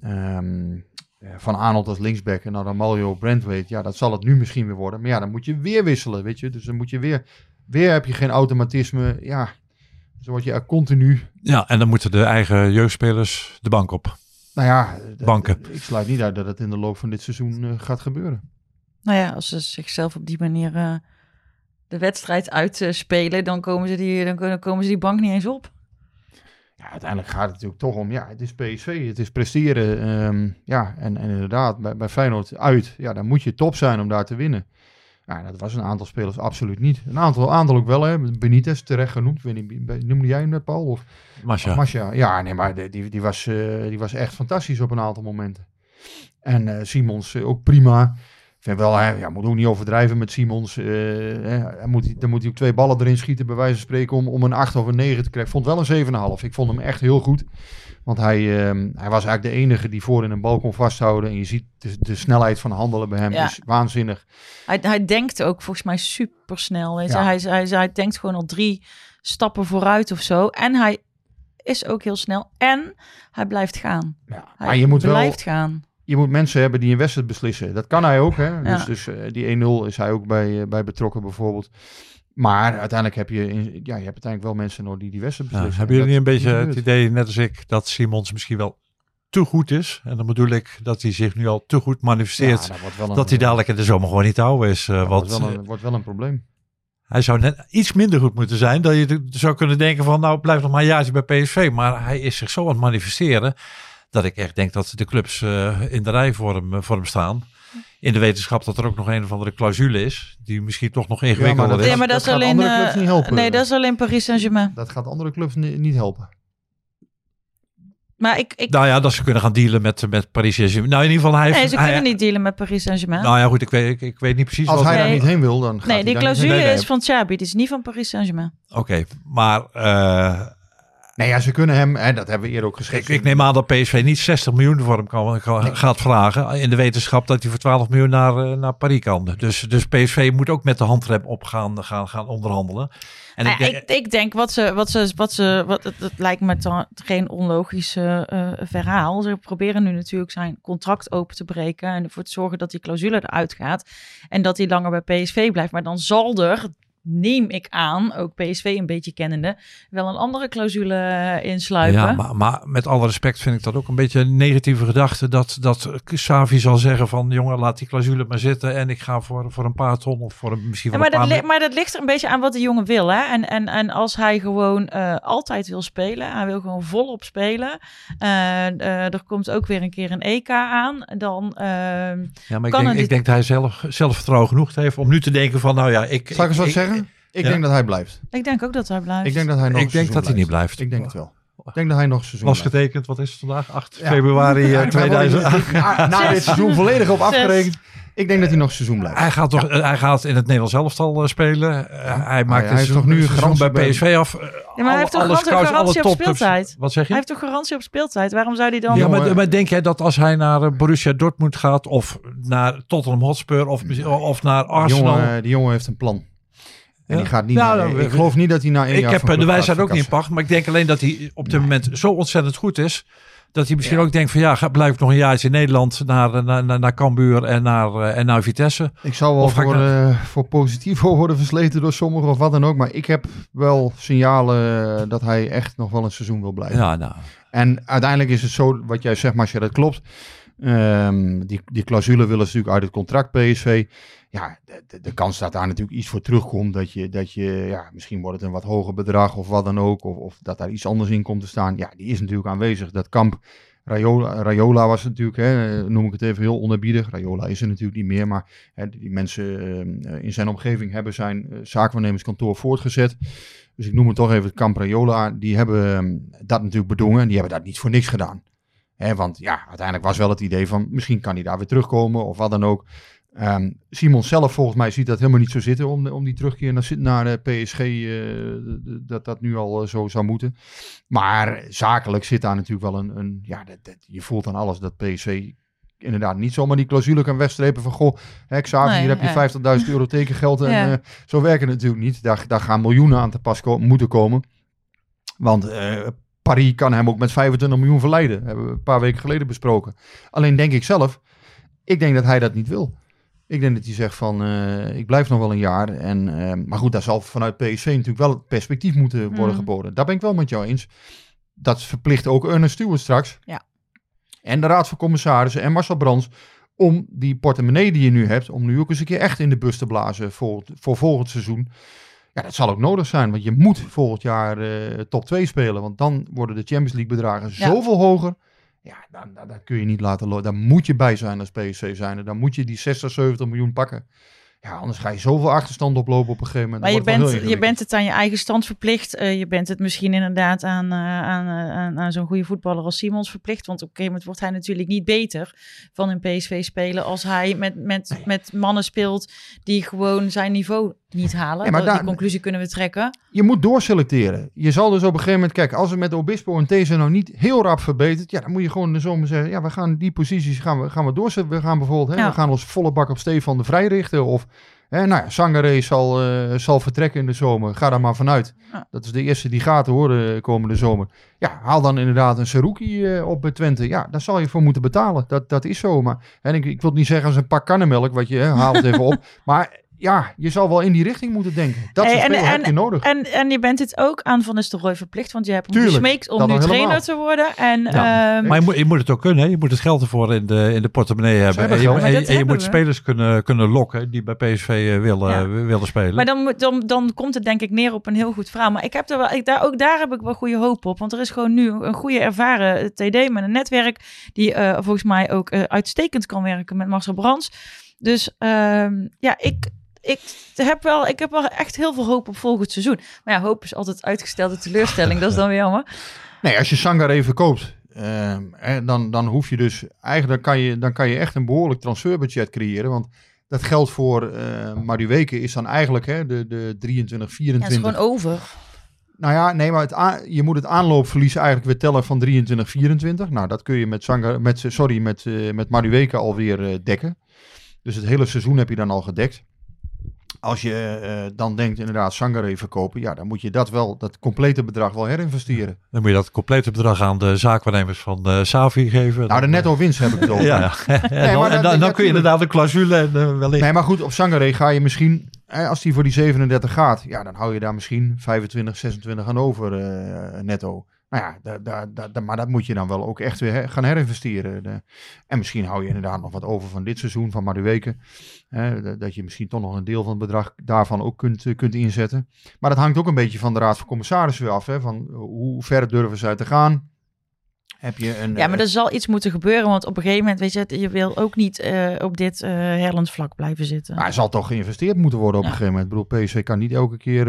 ehm, eh, Van Arnold als linksback en dan Mario Brandweight. Ja, dat zal het nu misschien weer worden. Maar ja, dan moet je weer wisselen, weet je. Dus dan moet je weer, weer heb je geen automatisme. Ja, zo word je er continu Ja, en dan moeten de eigen jeugdspelers de bank op. Nou ja, Banken. ik sluit niet uit dat het in de loop van dit seizoen eh, gaat gebeuren. Nou ja, als ze zichzelf op die manier eh, de wedstrijd uitspelen, dan komen ze die, dan kunnen- komen ze die bank niet eens op. Ja, uiteindelijk gaat het natuurlijk toch om, ja, het is PSV, het is presteren. ehm, ja, en, en inderdaad, bij, bij Feyenoord uit, ja, dan moet je top zijn om daar te winnen. Ja, dat was een aantal spelers absoluut niet. Een aantal, aantal ook wel, hè. Benitez, terecht genoemd. Weet noemde jij hem net, Paul? Of Masha. of Masja? Ja, nee, maar die, die, die, was, eh, die was echt fantastisch op een aantal momenten. En eh, Simons eh, ook prima. Ik vind wel, hè, ja, moet ook niet overdrijven met Simons. hè, hij moet, dan moet hij ook twee ballen erin schieten, bij wijze van spreken, om, om een 8 of een 9 te krijgen. Ik vond wel een 7,5. Ik vond hem echt heel goed. Want hij, ehm, hij was eigenlijk de enige die voor in een bal kon vasthouden. En je ziet de, de snelheid van handelen bij hem Ja. is waanzinnig. Hij, hij denkt ook volgens mij super snel. Weet je? Ja. Hij, hij, hij denkt gewoon al drie stappen vooruit of zo. En hij is ook heel snel. En hij blijft gaan. Ja, Hij maar je moet wel blijft gaan. je moet mensen hebben die een wedstrijd beslissen. Dat kan hij ook. Hè? Ja. Dus, dus eh, die 1-0 is hij ook bij, eh, bij betrokken bijvoorbeeld. Maar uiteindelijk heb je, in- ja, je hebt uiteindelijk wel mensen nodig die die wedstrijd Ja, beslissen. hebben jullie niet een beetje het idee, net als ik, dat Simons misschien wel te goed is? En dan bedoel ik dat hij zich nu al te goed manifesteert. Ja, dat een, hij dadelijk in de zomer gewoon niet te houden is. eh, dat want wordt wel, eh, een, wordt wel een probleem. hij zou net iets minder goed moeten zijn. Dat je zou kunnen denken van nou blijf nog maar een jaartje bij PSV. Maar hij is zich zo aan het manifesteren. Dat ik echt denk dat de clubs eh, in de rij voor hem, voor hem staan. In de wetenschap dat er ook nog een of andere clausule is. Die misschien toch nog ingewikkelder dat is. Ja, maar dat, dat is gaat alleen. andere clubs eh, niet helpen. Nee, dat is alleen Paris Saint-Germain. Dat gaat andere clubs ni- niet helpen. Maar ik. ik Nou ja, dat ze kunnen gaan dealen met, met Paris Saint-Germain. Nou in ieder geval hij heeft... nee, ze hij- kunnen niet dealen met Paris Saint-Germain. Nou ja goed, ik weet, ik, ik weet niet precies Als wat... hij daar Nee. niet heen wil, dan gaat nee, die clausule heen. Nee, nee. is van Xabi. Die is niet van Paris Saint-Germain. Oké, maar eh, Nee, ja, ze kunnen hem, hè, dat hebben we eerder ook geschreven. ik, ik neem aan dat PSV niet 60 miljoen voor hem kan, kan- gaat vragen. In de wetenschap dat hij voor 12 miljoen naar, eh, naar Paris kan. Dus, dus PSV moet ook met de handrem op gaan, gaan, gaan onderhandelen. En ik, denk- ik, ik denk wat ze, wat ze, wat ze, wat het, het lijkt me dan geen onlogisch eh, eh, verhaal. Ze proberen nu natuurlijk zijn contract open te breken en ervoor te zorgen dat die clausule eruit gaat en dat hij langer bij PSV blijft. Maar dan zal er, neem ik aan, ook PSV een beetje kennende, wel een andere clausule eh, insluipen. Ja, maar, maar met alle respect vind ik dat ook een beetje een negatieve gedachte. Dat, dat Xavi zal zeggen van jongen, laat die clausule maar zitten. En ik ga voor, voor een paar ton of voor een, misschien Ja, wel maar, een dat paar li- maar dat ligt er een beetje aan wat de jongen wil. Hè? En, en, en als hij gewoon eh, altijd wil spelen, hij wil gewoon volop spelen. eh, eh, er komt ook weer een keer een EK aan. Dan, Ja, maar ik kan denk, het ik denk dat hij zelf zelfvertrouwen genoeg heeft om nu te denken van nou ja, ik... Zal ik eens wat ik- zeggen? Ik Ja. denk dat hij blijft. Ik denk ook dat hij blijft. Ik denk dat hij nog Ik denk seizoen dat hij niet blijft. Ik denk het wel. Ik denk dat hij nog een seizoen Was blijft. getekend, wat is het vandaag? 8 Ja. februari eh, Ja, maar 2000. Na, na dit seizoen volledig op Zes. afgerekend. Ik denk dat hij nog een seizoen blijft. Hij gaat, toch, eh, hij gaat in het Nederlands elftal eh, spelen. Eh, hij maakt hij een heeft toch nu een bij garantie bij- PSV af. Eh, Ja, maar hij heeft toch alle garantie- scouts, alle garantie op topclubs. speeltijd? Wat zeg je? Hij heeft toch garantie op speeltijd? Waarom zou hij dan... Ja, Jongen, maar, maar denk jij dat als hij naar eh, Borussia Dortmund gaat of naar Tottenham Hotspur of, of naar Die Arsenal? jongen, die jongen heeft een plan. En die gaat niet Nou, naar, Ik geloof niet dat hij na één ik jaar heb eh, de wijsheid ook niet in pacht, maar ik denk alleen dat hij op dit moment zo ontzettend goed is. Dat hij misschien Ja. ook denkt van ja, blijf ik nog een jaartje in Nederland naar, naar, naar, naar Cambuur en naar, eh, en naar Vitesse. Ik zal wel voor, eh, voor positief worden versleten door sommigen of wat dan ook. Maar ik heb wel signalen eh, dat hij echt nog wel een seizoen wil blijven. Ja, nou. En uiteindelijk is het zo, wat jij zegt, Marcia, dat klopt. Ehm, die, die clausule willen ze natuurlijk uit het contract PSV. De, de, kans dat daar natuurlijk iets voor terugkomt. Dat je, dat je ja, misschien wordt het een wat hoger bedrag of wat dan ook. Of, of dat daar iets anders in komt te staan. Ja, die is natuurlijk aanwezig. Dat kamp Rayola, was natuurlijk, hè, noem ik het even heel onerbiedig. Rayola is er natuurlijk niet meer. Maar hè, die mensen ehm, in zijn omgeving hebben zijn eh, zaakwaarnemerskantoor voortgezet. Dus ik noem het toch even kamp Rayola. Die hebben ehm, dat natuurlijk bedongen. En die hebben dat niet voor niks gedaan. Hè, want ja, uiteindelijk was wel het idee van misschien kan hij daar weer terugkomen of wat dan ook. Ehm, Simon zelf volgens mij ziet dat helemaal niet zo zitten om, om die terugkeer naar, naar de PSG, eh, dat dat nu al eh, zo zou moeten. Maar zakelijk zit daar natuurlijk wel een, een ja, dat, dat- je voelt aan alles dat PSV inderdaad niet zomaar die clausule kan wegstrepen van goh, hè, Xavi, Nee, hier heb je ja. 50.000 euro tekengeld en Ja. eh, zo werkt het natuurlijk niet. Daar, daar gaan miljoenen aan te pas ko- moeten komen. Want eh, Paris kan hem ook met 25 miljoen verleiden. Hebben we een paar weken geleden besproken. Alleen denk ik zelf, ik denk dat hij dat niet wil. Ik denk dat hij zegt van, eh, ik blijf nog wel een jaar. En, eh, maar goed, daar zal vanuit PSV natuurlijk wel het perspectief moeten worden Mm. geboden. Daar ben ik wel met jou eens. Dat verplicht ook Ernest Stewart straks. Ja. En de Raad van Commissarissen en Marcel Brands. Om die portemonnee die je nu hebt, om nu ook eens een keer echt in de bus te blazen voor, voor volgend seizoen. Ja, dat zal ook nodig zijn, want je moet volgend jaar eh, top 2 spelen. Want dan worden de Champions League bedragen Ja. zoveel hoger. Ja, dan, dan, dan kun je niet laten lopen. Daar moet je bij zijn als PSV zijn. Dan moet je die 60, 70 miljoen pakken. Ja, anders ga je zoveel achterstand oplopen op een gegeven moment. Maar je Dan bent, je bent het aan je eigen stand verplicht. Eh, je bent het misschien inderdaad aan, eh, aan, eh, aan, aan zo'n goede voetballer als Simons verplicht. Want op een gegeven moment wordt hij natuurlijk niet beter van een PSV spelen als hij met, met, met mannen speelt die gewoon zijn niveau niet halen. Ja, maar die daar- conclusie kunnen we trekken. Je moet doorselecteren. Je zal dus op een gegeven moment, kijk, als het met Obispo en These nou niet heel rap verbetert, ja, dan moet je gewoon de zomer zeggen, ja, we gaan die posities gaan we, gaan we doorzetten. We gaan bijvoorbeeld, hè, Ja. we gaan ons volle bak op Stefan de Vrij richten. Of, hè, nou ja, Sangare zal, eh, zal vertrekken in de zomer. Ga daar maar vanuit. Ja. Dat is de eerste die gaat horen de komende zomer. Ja, haal dan inderdaad een Saruki eh, op bij Twente. Ja, daar zal je voor moeten betalen. Dat, dat is zo. Maar en ik, ik wil niet zeggen als een pak karnemelk, wat je hè, haalt even op. Maar ja, je zal wel in die richting moeten denken. Dat Hey, soort en- en- heb je nodig. En, en je bent het ook aan Van Nistelrooy verplicht, want je hebt hem gesmeekt om nu trainer helemaal. te worden. En, Ja, ehm, Maar je moet, je moet het ook kunnen. Hè? Je moet het geld ervoor in de, in de portemonnee hebben. hebben En je, en je- moet spelers kunnen, kunnen lokken die bij PSV eh, willen, Ja. willen spelen. Maar dan, dan, dan komt het denk ik neer op een heel goed verhaal. Maar ik heb er wel, ik, daar, ook daar heb ik wel goede hoop op. Want er is gewoon nu een goede ervaren TD met een netwerk. Die eh, volgens mij ook eh, uitstekend kan werken met Marcel Brands. Dus ehm, ja, ik, ik, heb wel, ik heb wel echt heel veel hoop op volgend seizoen. Maar ja, hoop is altijd uitgestelde teleurstelling. dat is dan weer jammer. Nee, als je Sangar even koopt, ehm, dan, dan hoef je dus eigenlijk dan kan je, dan kan je echt een behoorlijk transferbudget creëren. Want dat geldt voor eh Maduweke is dan eigenlijk hè, de, de 23, Ja, het is 24. gewoon over. Nou ja, nee, maar het a- je moet het aanloopverlies eigenlijk weer tellen van 23, 24. Nou, dat kun je met, Sangar, met, sorry, met, eh met Maduweke alweer eh, dekken. Dus het hele seizoen heb je dan al gedekt. Als je eh, dan denkt inderdaad Sangare verkopen, ja, dan moet je dat wel, dat complete bedrag wel herinvesteren. Dan moet je dat complete bedrag aan de zaakwaarnemers van eh Savi geven. Nou, de netto winst heb ik het over. Ja, ja. en dan, en dan, dan kun je inderdaad een clausule en eh, wellicht... Nee, maar goed, op Sangare ga je misschien, eh, als die voor die 37 gaat, ja, dan hou je daar misschien 25, 26 aan over netto. Nou ja, da, da, da, maar dat moet je dan wel ook echt weer gaan herinvesteren. De- en misschien hou je inderdaad nog wat over van dit seizoen, van Maduweke. Hè, dat- je misschien toch nog een deel van het bedrag daarvan ook kunt, eh, kunt inzetten. Maar dat hangt ook een beetje van de Raad van Commissarissen weer af. Hè, van hoe ver durven zij te gaan? heb je een... Ja, maar eh, er zal iets moeten gebeuren. Want op een gegeven moment, weet je, je wil ook niet eh, op dit uh, Herlands vlak blijven zitten. Maar er zal toch geïnvesteerd moeten worden op Ja. een gegeven moment. Ik bedoel, PSV kan niet elke keer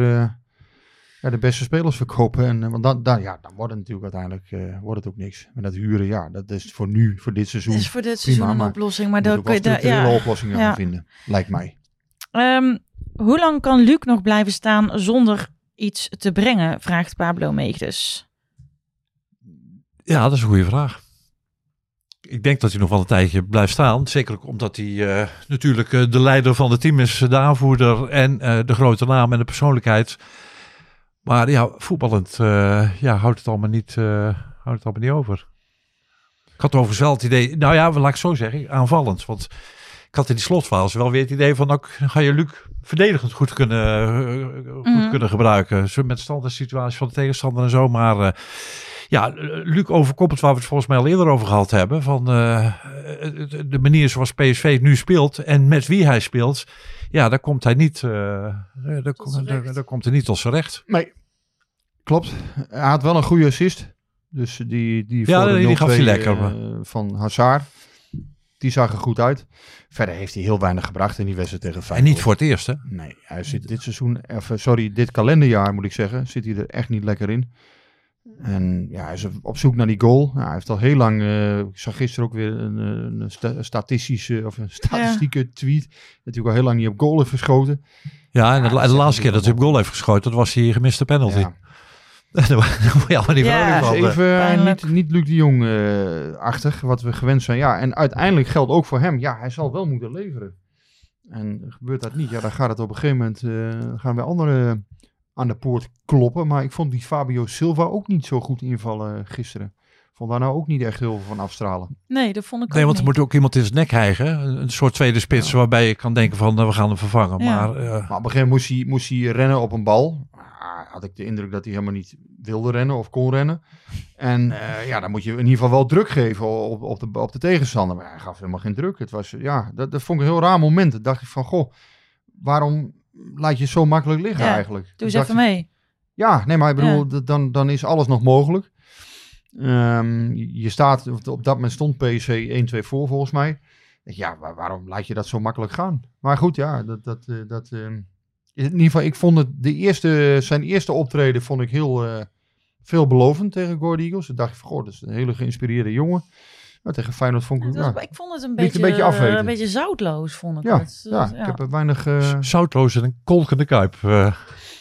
ja, de beste spelers verkopen. En, eh, want dan, dan, ja, dan wordt het natuurlijk uiteindelijk eh, wordt het ook niks. En dat huren, ja, dat is voor nu, voor dit seizoen. Is voor dit prima, seizoen een maar oplossing. Maar Maar daar kun je daar- structurele ja. oplossingen Ja. gaan vinden, lijkt mij. Ehm, hoe lang kan Luc nog blijven staan zonder iets te brengen? Vraagt Pablo Meegdes. Ja, dat is een goede vraag. Ik denk dat hij nog wel een tijdje blijft staan. Zeker ook omdat hij eh, natuurlijk eh, de leider van het team is, de aanvoerder en eh, de grote naam en de persoonlijkheid. Maar ja, voetballend eh, ja, houdt, het allemaal niet, eh, houdt het allemaal niet over. Ik had overigens wel het idee, nou ja, laat ik zo zeggen, aanvallend. Want ik had in die slotfase wel weer het idee van, nou ga je Luc verdedigend goed kunnen, eh, goed Mhm. kunnen gebruiken. Zo met standaard situaties van de tegenstander en zo. Maar eh, ja, Luc overkoppelt waar we het volgens mij al eerder over gehad hebben. Van eh, de- manier zoals PSV nu speelt en met wie hij speelt. Ja, daar komt hij niet, eh, daar, daar, recht. daar komt hij niet tot zijn recht. Nee, klopt. Hij had wel een goede assist. Dus die, die Ja, voor de die- die gaf hij 0-2, lekker, eh, van Hazard. Die zag er goed uit. Verder heeft hij heel weinig gebracht in die wedstrijd tegen En Feyenoord. niet voor het eerst, hè? Nee, hij zit dit seizoen, of, eh, sorry, dit kalenderjaar moet ik zeggen, zit hij er echt niet lekker in. En ja, hij is op zoek naar die goal. Hij heeft al heel lang, eh, ik zag gisteren ook weer een, een sta- statistische of een statistieke tweet. Dat hij ook al heel lang niet op goal heeft geschoten. Ja, en de, Ja, laatste keer dat hij op goal heeft geschoten, dat was die gemiste penalty. Ja. Daar word je allemaal niet Ja. vrolijk Dus van. eh. even eh, niet, niet Luc de Jong-achtig, wat we gewend zijn. Ja, en uiteindelijk geldt ook voor hem. Ja, hij zal wel moeten leveren. En gebeurt dat niet, ja, dan gaat het op een gegeven moment, eh, gaan we anderen aan de poort kloppen. Maar ik vond die Fabio Silva ook niet zo goed invallen gisteren. Vond daar nou ook niet echt heel veel van afstralen. Nee, dat vond ik Nee, ook want er niet. moet ook iemand in zijn nek hijgen. Een soort tweede spits waarbij je kan denken van, nou, we gaan hem vervangen. Ja. Maar eh, Maar op een gegeven moment moest hij, moest hij rennen op een bal. Had ik de indruk dat hij helemaal niet wilde rennen of kon rennen. En eh, ja, dan moet je in ieder geval wel druk geven op, op, de, op de tegenstander. Maar hij gaf helemaal geen druk. Het was, ja, dat, dat vond ik een heel raar moment. Dan dacht ik van, goh, waarom laat je zo makkelijk liggen Ja, eigenlijk? Doe eens even ik- mee. Ja, nee, maar ik bedoel, dan, dan is alles nog mogelijk. Ehm, je staat, op- dat moment stond PSV 1-2 voor volgens mij. Ja, waar- waarom laat je dat zo makkelijk gaan? Maar goed, ja, dat, dat, eh, dat, ehm, in ieder geval, ik vond het de eerste, zijn eerste optreden vond ik heel eh, veelbelovend tegen Go Ahead Eagles. Ik dacht van, goh, dat is een hele geïnspireerde jongen. Maar tegen Feyenoord vond ik, Het ja, was- ik vond het een Liet een beetje, beetje afweten. een beetje zoutloos, vond ik ja, het. ja, ik heb er weinig... eh, zoutloos en een kolkende kuip. eh. nou,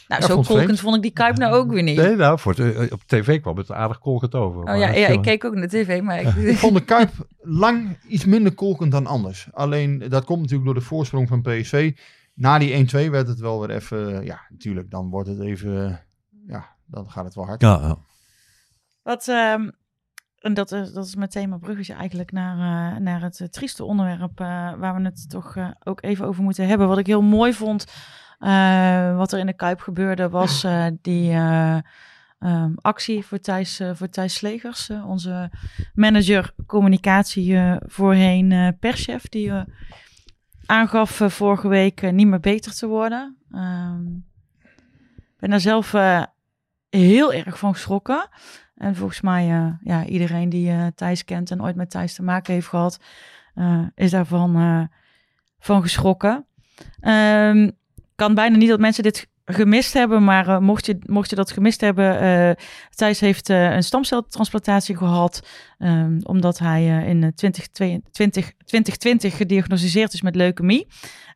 Ja, zo kolkend vreemd. vond ik die Kuip nou ook weer niet. nee, nou, voor het, eh, op tv kwam het aardig kolkend over. Oh ja, ja, ik keek ook naar tv, maar Ik ik, vond de Kuip lang iets minder kolkend dan anders. Alleen dat komt natuurlijk door de voorsprong van PSV. Na die 1-2 werd het wel weer even... Ja, natuurlijk, dan wordt het even... Ja, dan gaat het wel hard. Ja, ja. Wat, ehm, en dat is, dat is meteen mijn bruggetje eigenlijk naar, eh, naar het eh, trieste onderwerp eh, waar we het toch eh, ook even over moeten hebben. Wat ik heel mooi vond, eh, wat er in de Kuip gebeurde, was eh, die eh, ehm, actie voor Thijs, eh, voor Thijs Slegers, eh, onze manager communicatie eh, voorheen eh, perschef, die eh, aangaf eh, vorige week eh, niet meer beter te worden. Ehm, Ik ben daar zelf eh, heel erg van geschrokken. En volgens mij, ja, iedereen die Thijs kent en ooit met Thijs te maken heeft gehad, eh, is daarvan van geschrokken. Ehm, kan bijna niet dat mensen dit gemist hebben, maar eh, mocht, je, mocht je dat gemist hebben, eh Thijs heeft eh, een stamceltransplantatie gehad, ehm, omdat hij in eh, 2022 2020 gediagnosticeerd is met leukemie.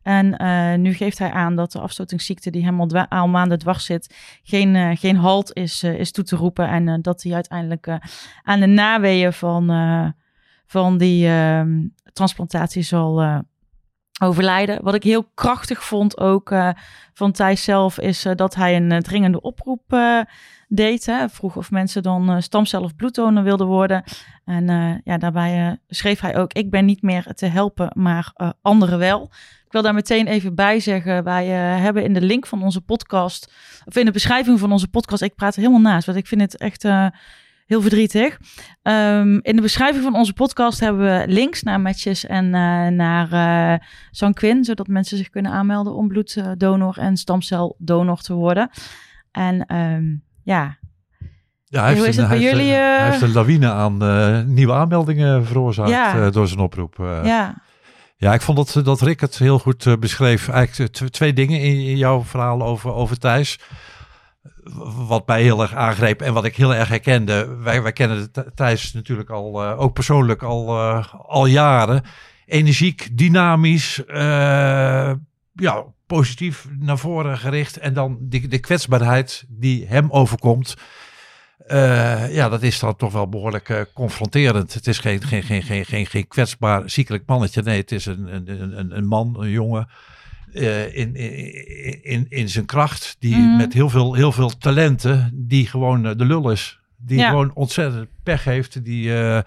En nu geeft hij aan dat de afstotingsziekte die hem al, maanden dwars zit, geen, geen halt is, is toe te roepen. En dat hij uiteindelijk aan de naweeën van, van die ehm, transplantatie zal overlijden. Wat ik heel krachtig vond ook eh, van Thijs zelf, is eh, dat hij een eh, dringende oproep deed. Hè. Vroeg of mensen dan stamcel of bloeddonor wilden worden. En ja, daarbij schreef hij ook, ik ben niet meer te helpen, maar anderen wel. Ik wil daar meteen even bij zeggen, wij hebben in de link van onze podcast, of in de beschrijving van onze podcast, ik praat er helemaal naast, want ik vind het echt heel verdrietig. Ehm, in de beschrijving van onze podcast hebben we links naar matches en eh, naar eh Sanquin, zodat mensen zich kunnen aanmelden om bloeddonor en stamceldonor te worden. En ehm, ja, Ja, hij Hoe heeft, is een, het hij, bij heeft, jullie, een- eh? hij heeft een lawine aan nieuwe aanmeldingen veroorzaakt Ja. door zijn oproep. ja. Ja, ik vond dat, dat Rick het heel goed beschreef. Eigenlijk tw- twee dingen in, in jouw verhaal over, over Thijs. Wat mij heel erg aangreep en wat ik heel erg herkende. Wij, wij kennen Th- Thijs natuurlijk al, eh, ook persoonlijk al, eh, al jaren. Energiek, dynamisch, eh, ja, positief naar voren gericht. En dan de, de kwetsbaarheid die hem overkomt. Ja, dat is dan toch wel behoorlijk eh, confronterend. Het is geen, geen, geen, geen, geen, geen kwetsbaar, ziekelijk mannetje. Nee, het is een, een, een, een man, een jongen. Eh, in, in, in, in zijn kracht. Die Mhm. met heel veel, heel veel talenten. Die gewoon eh, de lul is. Die Ja. gewoon ontzettend pech heeft. Die, eh,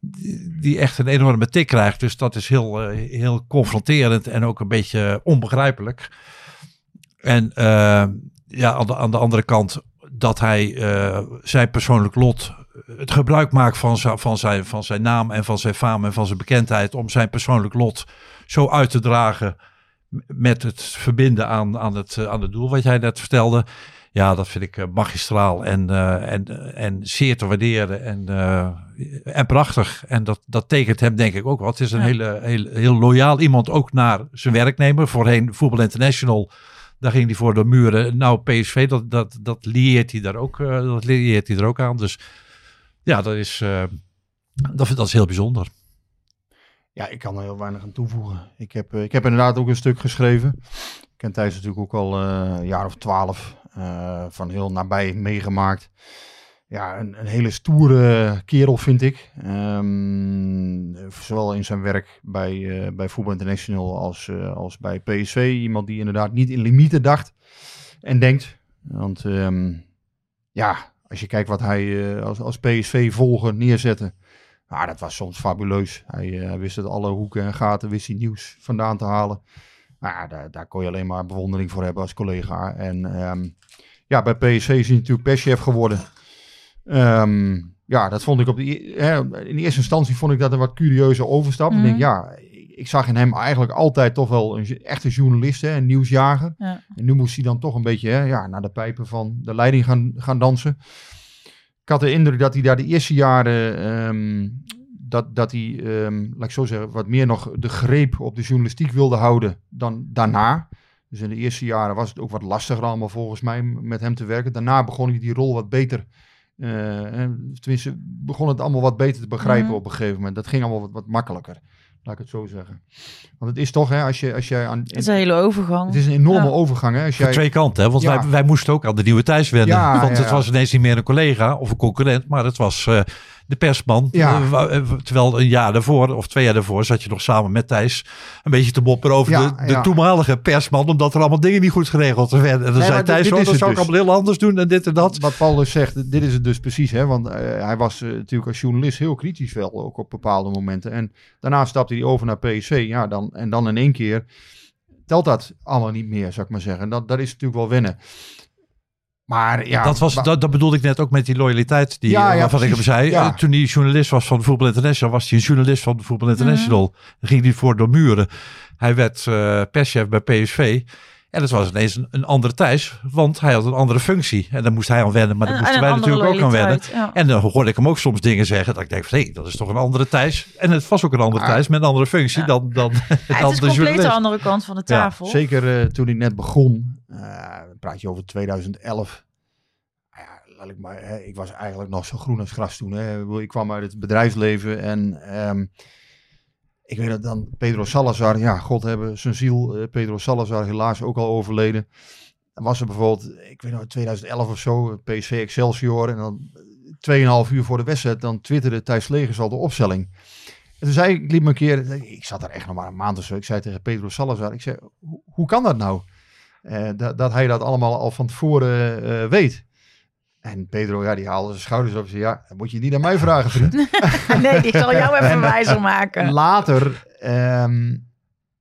die, die echt een enorme tik krijgt. Dus dat is heel, heel confronterend. En ook een beetje onbegrijpelijk. En ja, aan de, aan de andere kant dat hij zijn persoonlijk lot, het gebruik maakt van zijn, van, zijn, van zijn naam en van zijn faam en van zijn bekendheid om zijn persoonlijk lot zo uit te dragen met het verbinden aan, aan, het, eh, aan het doel wat jij net vertelde. Ja, dat vind ik eh, magistraal en, eh, en, en zeer te waarderen en, en prachtig. En dat, dat tekent hem denk ik ook wel. Het is een Ja. hele, heel, heel loyaal iemand ook naar zijn werknemer. Voorheen Voetbal International daar ging hij voor de muren. Nou, PSV, dat, dat, dat lieert hij daar ook, dat lieert hij er ook aan. Dus ja, dat is, dat, dat is heel bijzonder. Ja, ik kan er heel weinig aan toevoegen. Ik heb, eh, ik heb inderdaad ook een stuk geschreven. Ik ken Thijs natuurlijk ook al eh, een jaar of twaalf eh, van heel nabij meegemaakt. Ja, een, een hele stoere kerel vind ik. Ehm, zowel in zijn werk bij, eh bij Voetbal International als, als bij PSV. Iemand die inderdaad niet in limieten dacht en denkt. Want ehm, ja, als je kijkt wat hij als, als PSV-volger neerzette. Nou, dat was soms fabuleus. Hij, eh, hij wist het alle hoeken en gaten, wist hij nieuws vandaan te halen. Ja, daar, daar kon je alleen maar bewondering voor hebben als collega. En ehm, ja, bij PSV is hij natuurlijk perschef geworden. Ehm, ja, dat vond ik op de, e- hè, in eerste instantie vond ik dat een wat curieuze overstap. Ik denk, Mhm. ja, ik zag in hem eigenlijk altijd toch wel een echte journalist, hè, een nieuwsjager. Ja. En nu moest hij dan toch een beetje hè, ja, naar de pijpen van de leiding gaan, gaan dansen. Ik had de indruk dat hij daar de eerste jaren, ehm, dat, dat hij, ehm, laat ik zo zeggen, wat meer nog de greep op de journalistiek wilde houden dan daarna. Dus in de eerste jaren was het ook wat lastiger allemaal volgens mij met hem te werken. Daarna begon hij die rol wat beter, eh, tenminste begon het allemaal wat beter te begrijpen Mhm. op een gegeven moment. Dat ging allemaal wat, wat makkelijker, laat ik het zo zeggen. Want het is toch, hè, als je, als jij aan... Het is een hele overgang. het is een enorme Ja. overgang, hè. Als jij, twee kanten, hè? want Ja. wij, wij moesten ook aan de nieuwe Thijs wennen. Ja, want ja, het ja. was ineens niet meer een collega of een concurrent, maar het was eh, de persman. Ja. Eh, eh, terwijl een jaar daarvoor, of twee jaar daarvoor, zat je nog samen met Thijs een beetje te mopperen over Ja, de, de ja. toenmalige persman, omdat er allemaal dingen niet goed geregeld werden. En dan Nee, zei dit- Thijs, dit oh, dat zou ik dus. allemaal heel anders doen en dit en dat. Wat Paul dus zegt, dit is het dus precies. Hè? Want eh, hij was natuurlijk als journalist heel kritisch wel, ook op bepaalde momenten. En daarna stapte hij over naar PSV. Ja, dan, en dan in één keer telt dat allemaal niet meer, zou ik maar zeggen. Dat, dat is natuurlijk wel wennen. Maar ja, dat, was, maar- dat, dat bedoelde ik net ook met die loyaliteit die, Ja, ja, waarvan ik hem zei. Ja. Eh, Toen hij journalist was van Voetbal International, was hij een journalist van Voetbal International. Dan ging hij voor de muren. Hij werd eh perschef bij PSV. En het was ineens een, een andere Thijs, want hij had een andere functie. En daar moest hij aan wennen, maar daar En- moesten en wij natuurlijk ook aan wennen. ja. En dan hoorde ik hem ook soms dingen zeggen dat ik denk van, hé, dat is toch een andere Thijs. En het was ook een andere Thijs met een andere functie Ja. dan, dan, Ja, dan het is de compleet de andere kant van de Ja, tafel. Zeker eh, toen hij net begon, eh, dan praat je over 2011. Nou Ja, laat ik, maar, hè, ik was eigenlijk nog zo groen als gras toen. Hè. Ik kwam uit het bedrijfsleven en ehm, ik weet dat dan Pedro Salazar, ja, God hebben zijn ziel, eh, Pedro Salazar helaas ook al overleden. Dan was er bijvoorbeeld, ik weet nog, 2011 of zo, PSV Excelsior. En dan 2,5 uur voor de wedstrijd, dan twitterde Thijs Legers al de opstelling. En toen zei ik, liep me een keer, ik zat daar echt nog maar een maand of zo. Ik zei tegen Pedro Salazar, ik zei, hoe, kan dat nou? Eh, dat, dat hij dat allemaal al van tevoren eh, weet. En Pedro, ja, die haalde zijn schouders op en zei, ja, moet je niet aan mij vragen, vriend. nee, ik zal jou even wijzer maken. Later, ehm,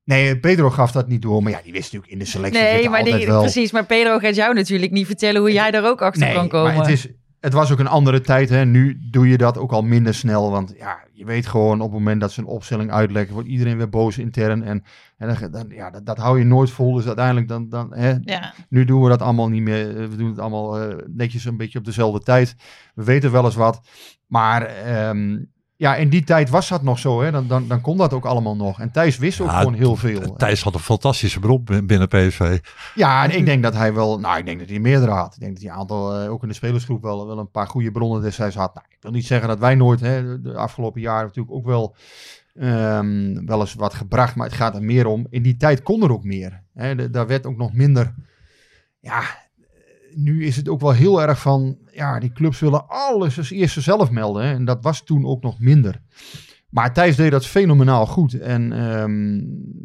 nee, Pedro gaf dat niet door, maar ja, die wist natuurlijk in de selectie Nee, maar die, wel. precies. Maar Pedro gaat jou natuurlijk niet vertellen hoe jij er ook achter nee, kan komen. maar het is, het was ook een andere tijd. Hè. Nu doe je dat ook al minder snel. Want ja, je weet gewoon op het moment dat ze een opstelling uitlekken, wordt iedereen weer boos intern. En, en dan, dan- ja, dat, dat hou je nooit vol. Dus uiteindelijk dan, dan hè, Ja. nu doen we dat allemaal niet meer. Eh, We doen het allemaal eh, netjes een beetje op dezelfde tijd. We weten wel eens wat. Maar ehm, ja, in die tijd was dat nog zo. Hè. Dan, dan, dan kon dat ook allemaal nog. En Thijs wist ook Ja, gewoon heel veel. Thijs had een fantastische bron binnen PSV. Ja, en ik denk dat hij wel, nou, ik denk dat hij meerdere had. Ik denk dat hij een aantal, eh, ook in de spelersgroep, wel, wel een paar goede bronnen destijds had. Nou, ik wil niet zeggen dat wij nooit, hè, de- afgelopen jaren natuurlijk ook wel, ehm, wel eens wat gebracht, maar het gaat er meer om. In die tijd kon er ook meer. Hè, de- daar werd ook nog minder, ja, nu is het ook wel heel erg van, ja, die clubs willen alles als eerste zelf melden. Hè, en dat was toen ook nog minder. Maar Thijs deed dat fenomenaal goed. En ehm,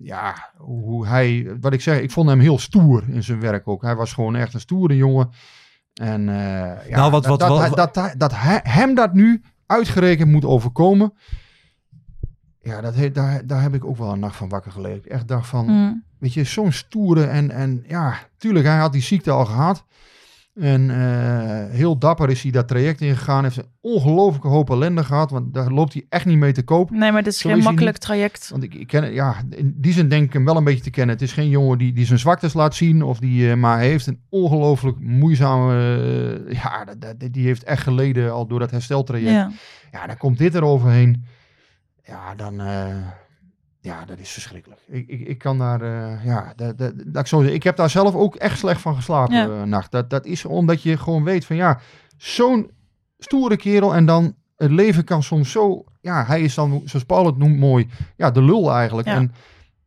ja, hoe hij, wat ik zeg, ik vond hem heel stoer in zijn werk ook. Hij was gewoon echt een stoere jongen. En eh, ja, Nou, wat- dat, wat- dat, wat- dat, dat, dat hij- hem dat nu uitgerekend moet overkomen. Ja, dat he- daar, daar heb ik ook wel een nacht van wakker gelegen. Echt dacht van, Mm. weet je, zo'n stoere en, en ja, tuurlijk, hij had die ziekte al gehad. En eh, heel dapper is hij dat traject ingegaan. Heeft een ongelooflijke hoop ellende gehad, want daar loopt hij echt niet mee te koop. Nee, maar dit is Zo geen is makkelijk niet. traject. Want ik, ik ken, ja, in die zin denk ik hem wel een beetje te kennen. Het is geen jongen die, die zijn zwaktes laat zien, of die, eh, maar hij heeft een ongelooflijk moeizame, eh, ja, dat, dat- die heeft echt geleden al door dat hersteltraject. Ja. Ja, dan komt dit eroverheen. Ja, dan. Ja, dat is verschrikkelijk. Ik, ik, ik kan daar. eh, ja, dat, dat, dat ik, zo, ik heb daar zelf ook echt slecht van geslapen Ja. eh, nacht. Dat, dat is omdat je gewoon weet van ja, zo'n stoere kerel en dan het leven kan soms zo. Ja, hij is dan, zoals Paul het noemt mooi, ja, de lul eigenlijk. Ja. En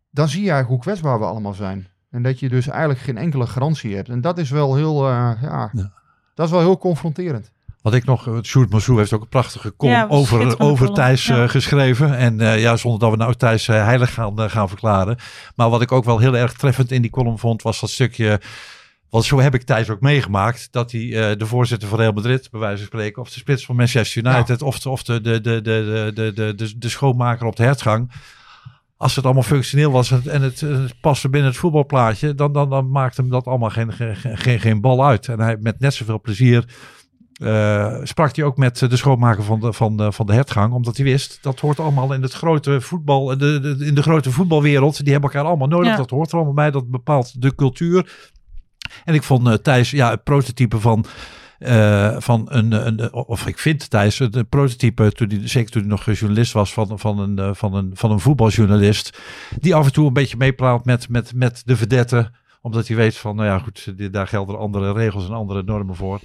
dan zie je eigenlijk hoe kwetsbaar we allemaal zijn. En dat je dus eigenlijk geen enkele garantie hebt. En dat is wel heel, eh, ja, Ja. dat is wel heel confronterend. Wat ik nog, eh, Sjoerd Massou heeft ook een prachtige column Ja, over, over column, Thijs ja. eh, geschreven. En eh, ja, zonder dat we nou Thijs heilig gaan, gaan verklaren. Maar wat ik ook wel heel erg treffend in die column vond, was dat stukje... Want zo heb ik Thijs ook meegemaakt. Dat hij de voorzitter van Real Madrid, bij wijze van spreken, of de spits van Manchester United, of, de, of de, de, de, de, de, de, de, de schoonmaker op de hertgang. Als het allemaal functioneel was en het, en het, paste binnen het voetbalplaatje, dan, dan, dan maakte hem dat allemaal geen, geen, geen, geen bal uit. En hij met net zoveel plezier eh, sprak hij ook met eh, de schoonmaker van de, van, de, van de hertgang. Omdat hij wist, dat hoort allemaal in het grote voetbal, de, de, in de grote voetbalwereld. Die hebben elkaar allemaal nodig. Ja. Dat hoort er allemaal bij. Dat bepaalt de cultuur. En ik vond eh, Thijs ja, het prototype van, eh, van een, een, of ik vind Thijs het een prototype, toen hij, zeker toen hij nog journalist was, van, van, een, eh, van, een, van een voetbaljournalist. Die af en toe een beetje meepraat met, met, met de vedette. Omdat hij weet van, nou ja goed, die- daar gelden andere regels en andere normen voor.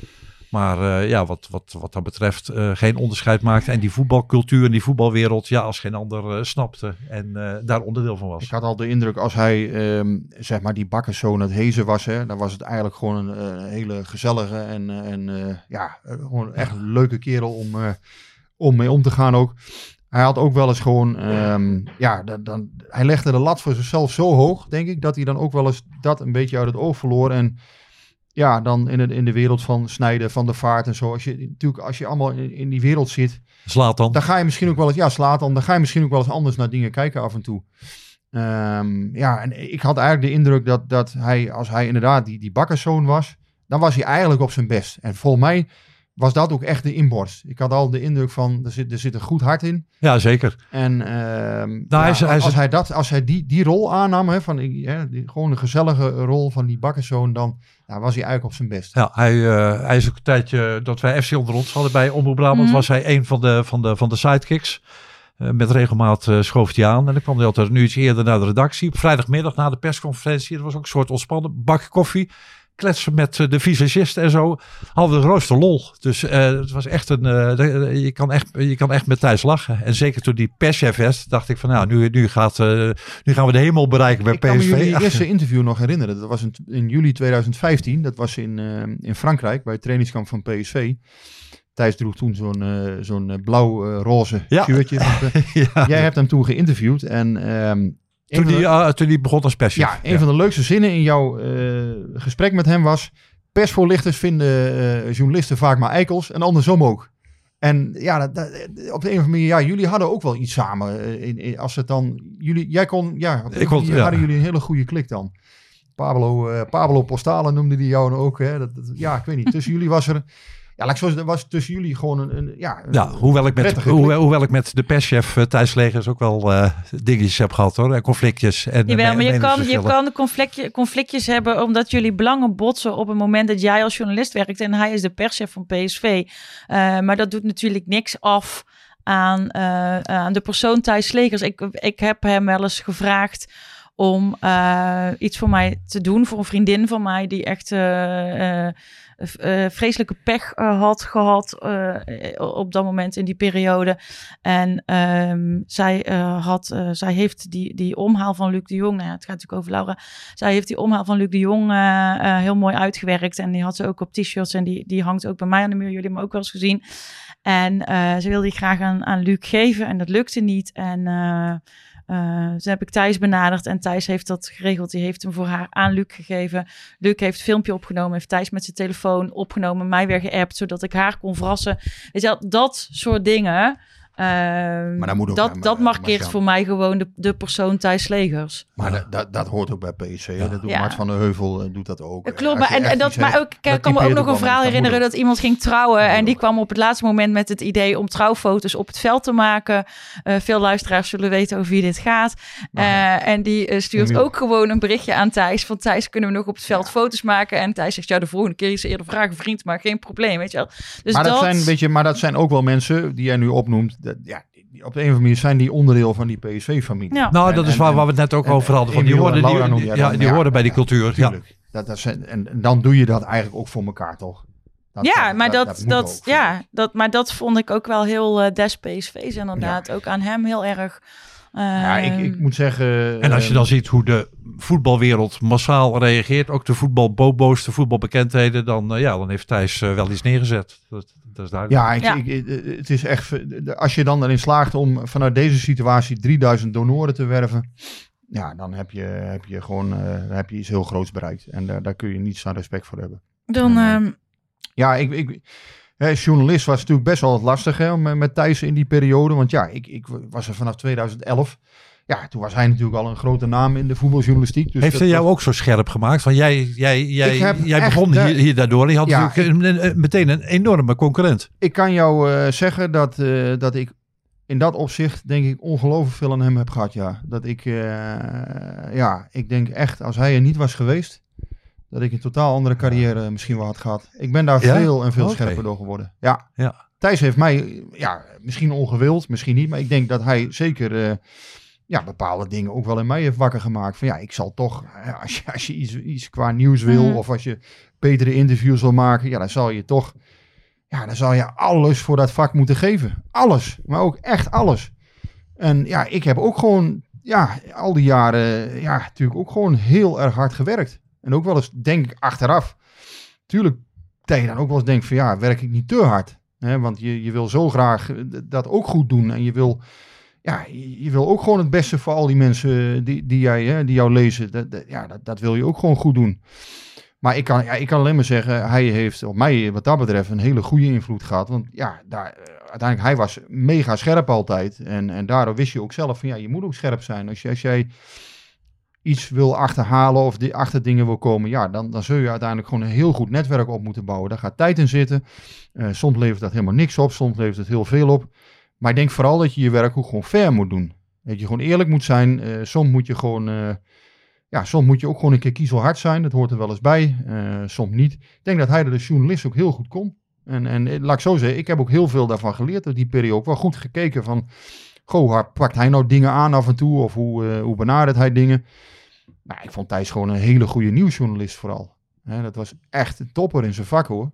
Maar eh, ja, wat, wat, wat dat betreft eh, geen onderscheid maakte. En die voetbalcultuur en die voetbalwereld, ja, als geen ander eh, snapte. En daar onderdeel van was. Ik had al de indruk als hij, ehm, zeg maar, die bakkerszoon het hezen was, hè, dan was het eigenlijk gewoon een, hele gezellige en, en ja, gewoon echt een leuke kerel om, om mee om te gaan ook. Hij had ook wel eens gewoon, ehm, ja, dan, dan, hij legde de lat voor zichzelf zo hoog, denk ik, dat hij dan ook wel eens dat een beetje uit het oog verloor. En ja, dan in, het, in de wereld van snijden, van de vaart en zo. Als je natuurlijk, als je allemaal in, in die wereld zit, Slaat dan. dan ga je misschien ook wel eens, ja, slaat dan, dan ga je misschien ook wel eens anders naar dingen kijken af en toe. Ehm, ja, en ik had eigenlijk de indruk dat, dat hij, als hij inderdaad die, die bakkerszoon was, dan was hij eigenlijk op zijn best. En volgens mij was dat ook echt de inborst. Ik had al de indruk van, er zit, er zit een goed hart in. Ja, zeker. En ehm, Nou, ja, hij is- hij is- als, hij dat, als hij die, die rol aannam, hè, van, hè, die, gewoon een gezellige rol van die bakkerszoon, dan ja, was hij eigenlijk op zijn best. Ja, hij, eh, hij is ook een tijdje dat wij FC onder ons hadden bij Omroep Brabant, Mhm. was hij een van de, van de, van de sidekicks. Eh, met regelmaat eh, schoof hij aan. En dan kwam hij altijd nu iets eerder naar de redactie. Op vrijdagmiddag na de persconferentie. Dat was ook een soort ontspannen bak koffie. Kletsen met eh, de visagist en zo. Hadden we de grootste lol. Dus eh, het was echt een... eh, je, kan echt, je kan echt met Thijs lachen. En zeker toen die perschef werd, dacht ik van... Nou, nu, nu, gaat, nu gaan we de hemel bereiken bij Ik kan me PSV. jullie eerste interview nog herinneren. Dat was in, in juli 2015. Dat was in, in Frankrijk bij het trainingskamp van PSV. Thijs droeg toen zo'n zo'n blauw-roze Ja. shirtje. Want, ja. Jij hebt hem toen geïnterviewd. En ehm, Toen die, ah, toen die begon als perschef. ja, een van de leukste zinnen in jouw eh, gesprek met hem was... Persvoorlichters vinden eh, journalisten vaak maar eikels en andersom ook. En ja, dat, dat- op de een of andere manier, ja, jullie hadden ook wel iets samen. eh, in, in- als het dan, jullie, jij kon, ja, Ik kon- manier ja. hadden jullie een hele goede klik dan. Pablo, eh, Pablo Postale noemde die jou ook. Hè? Dat- ja, ik weet niet. Tussen jullie was er, Ja, laat ik zo zeggen, er was tussen jullie gewoon een, een ja, een Ja, hoewel ik met, hoewel, ik met de perschef uh, Thijs Legers ook wel eh, dingetjes heb gehad hoor. En conflictjes. En, Jawel, en maar je kan, je kan de conflictje, conflictjes hebben omdat jullie belangen botsen op het moment dat jij als journalist werkt en hij is de perschef van PSV. Eh, maar dat doet natuurlijk niks af aan, eh, aan de persoon Thijs Slegers. Ik, ik heb hem wel eens gevraagd om eh, iets voor mij te doen, voor een vriendin van mij die echt eh, eh, eh, vreselijke pech eh, had gehad eh, op dat moment in die periode. En ehm, zij, eh, had, eh, zij heeft die, die omhaal van Luc de Jong, nou het gaat natuurlijk over Laura. Zij heeft die omhaal van Luc de Jong eh, eh, heel mooi uitgewerkt. En die had ze ook op t-shirts en die, die hangt ook bij mij aan de muur. Jullie hebben hem ook wel eens gezien. En eh, ze wilde die graag aan, aan Luc geven en dat lukte niet. En eh eh, toen heb ik Thijs benaderd en Thijs heeft dat geregeld. Die heeft hem voor haar aan Luc gegeven. Luc heeft een filmpje opgenomen, heeft Thijs met zijn telefoon opgenomen, mij weer geappt, zodat ik haar kon verrassen. Weet je dat soort dingen. Ehm, Maar dat moet ook, dat, dat markeert voor mij gewoon de, de persoon Thijs Legers. Maar dat, dat, dat hoort ook bij PSV. hè. Dat doet Ja. Mart van der Heuvel eh, doet dat ook. Eh, klopt, maar en, dat, maar ook, ik kan me ook nog een verhaal herinneren dat iemand ging trouwen Ja, en die kwam op het laatste moment met het idee om trouwfoto's op het veld te maken. Eh, veel luisteraars zullen weten over wie dit gaat. Eh, en die eh, stuurt ook gewoon een berichtje aan Thijs van Thijs, kunnen we nog op het veld foto's maken? En Thijs zegt, ja, de volgende keer is eerder vragen, vriend, maar geen probleem, weet je wel. Dus maar dat, dat, zijn, weet je, maar dat zijn ook wel mensen die jij nu opnoemt. Dat, ja, die- op de een of andere manier zijn die onderdeel van die PSV-familie. Ja. Nou, En- dat is en- waar, en- waar we het net ook en- over hadden. Van die Emiel en hoorden, Laura noem die, ja, die ja, hoorden bij die cultuur. Ja. Dat, dat zijn, en, en dan doe je dat eigenlijk ook voor elkaar, toch? Dat- ja, maar dat, dat, ja, dat, maar dat vond ik ook wel heel eh des PSV's inderdaad. Ook aan hem heel erg. Ja, ik, ehm, ik moet zeggen... En als je eh, dan ziet hoe de voetbalwereld massaal reageert, ook de voetbalbobo's, de voetbalbekendheden, dan, eh, ja, dan heeft Thijs eh, wel iets neergezet. Dat, dat is duidelijk. Ja, ik, Ja. Ik, eh, het is echt. Als je dan erin slaagt om vanuit deze situatie 3000 donoren te werven. Ja, dan heb je, heb je gewoon eh, heb je iets heel groots bereikt. En daar, daar kun je niets aan respect voor hebben. dan, Ja. ehm, Ja, ik, ik, hè, journalist was natuurlijk best wel wat lastig hè, om, met Thijs in die periode. Want ja, ik, ik was er vanaf 2011. Ja, toen was hij natuurlijk al een grote naam in de voetbaljournalistiek. Dus heeft hij jou was- ook zo scherp gemaakt? Van jij, jij, jij, jij begon de- hier, hier daardoor. Je had Ja, natuurlijk een- een- meteen een enorme concurrent. Ik kan jou eh, zeggen dat, eh, dat ik in dat opzicht denk ik ongelooflijk veel aan hem heb gehad, ja. Dat ik, eh, ja, ik denk echt, als hij er niet was geweest, dat ik een totaal andere carrière misschien wel had gehad. Ik ben daar Ja? veel en veel scherper door geworden. Ja. Ja. Thijs heeft mij, ja, misschien ongewild, misschien niet, maar ik denk dat hij zeker, ja, bepaalde dingen ook wel in mij heeft wakker gemaakt. Van ja, ik zal toch, eh, als je, als je iets, iets qua nieuws wil, Mhm. of als je betere interviews wil maken, ja, dan zal je toch ja, dan zal je alles voor dat vak moeten geven. Alles, maar ook echt alles. En ja, ik heb ook gewoon, ja, al die jaren, ja, natuurlijk ook gewoon heel erg hard gewerkt. En ook wel eens, denk ik, achteraf. Tuurlijk, dat je dan ook wel eens denkt van, ja, werk ik niet te hard? Hè? Want je, je wil zo graag eh, dat ook goed doen. En je wil, ja, je, wil ook gewoon het beste voor al die mensen die, die, jij, hè, die jou lezen. Dat, ja, dat, wil je ook gewoon goed doen. Maar ik kan, ja, ik kan alleen maar zeggen, hij heeft op mij wat dat betreft een hele goede invloed gehad. Want ja, daar, eh, uiteindelijk, hij was mega scherp altijd. En, en daardoor wist je ook zelf van, ja, je moet ook scherp zijn. Als jij iets wil achterhalen of die achter dingen wil komen, ja, dan, dan zul je uiteindelijk gewoon een heel goed netwerk op moeten bouwen. Daar gaat tijd in zitten. Eh, soms levert dat helemaal niks op, soms levert het heel veel op. Maar ik denk vooral dat je je werk ook gewoon fair moet doen. Dat je gewoon eerlijk moet zijn. Eh, soms moet je gewoon... eh, ja, soms moet je ook gewoon een keer kiezelhard zijn. Dat hoort er wel eens bij. eh, soms niet. Ik denk dat hij dat als journalist ook heel goed kon. En, en laat ik zo zeggen, ik heb ook heel veel daarvan geleerd uit die periode. Ook wel goed gekeken van, goh, pakt hij nou dingen aan af en toe? Of hoe, hoe benadert hij dingen? Nou, ik vond Thijs gewoon een hele goede nieuwsjournalist vooral. Dat was echt een topper in zijn vak hoor.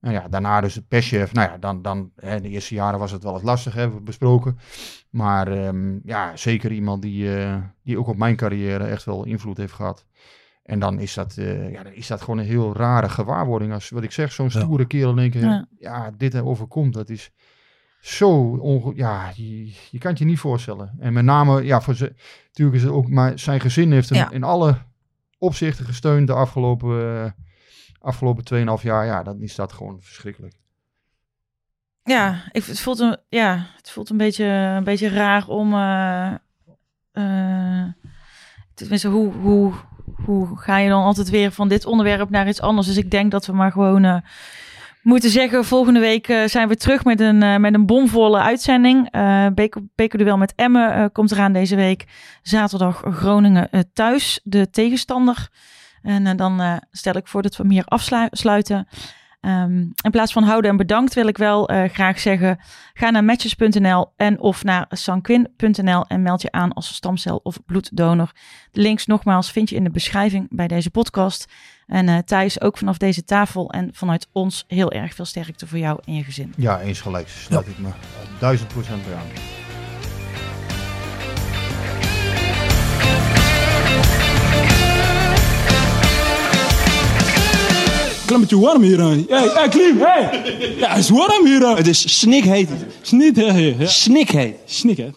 Nou ja, daarna dus de perschef. Nou ja, dan, dan hè, de eerste jaren was het wel eens lastig, hebben we besproken. Maar ehm, ja, zeker iemand die, eh, die ook op mijn carrière echt wel invloed heeft gehad. En dan is dat, eh, ja, dan is dat gewoon een heel rare gewaarwording. Als, wat ik zeg, zo'n Ja. stoere kerel in één keer, Ja. ja. dit er overkomt. Dat is zo onge... Ja, je, je kan het je niet voorstellen. En met name, ja, voor ze, natuurlijk is het ook, maar zijn gezin heeft hem Ja. in alle opzichten gesteund de afgelopen, eh afgelopen 2,5 jaar. Ja, dan is dat gewoon verschrikkelijk. Ja, ik, het, voelt een, ja, het voelt een beetje, een beetje raar om. eh, tenminste, hoe, hoe, hoe ga je dan altijd weer van dit onderwerp naar iets anders? Dus ik denk dat we maar gewoon eh, moeten zeggen, volgende week zijn we terug met een, met een bomvolle uitzending. Uh, Beker, Bekerduel met Emmen uh, komt eraan deze week. Zaterdag Groningen thuis, de tegenstander. En dan stel ik voor dat we hem hier afsluiten. Um, in plaats van houden en bedankt wil ik wel graag zeggen... ga naar matches.nl en of naar sanquin.nl... en meld je aan als stamcel of bloeddonor. De links nogmaals vind je in de beschrijving bij deze podcast... En uh, Thijs, ook vanaf deze tafel en vanuit ons heel erg veel sterkte voor jou en je gezin. Ja, eens gelijk. Sluit ja. ik me duizend procent bij aan. Klimmetje warm hier aan. Hey, hey, Klim, hey! Ja, het is warm hier aan. Het is snikheet. Snikheet. Ja. Snikheet. Snikheet.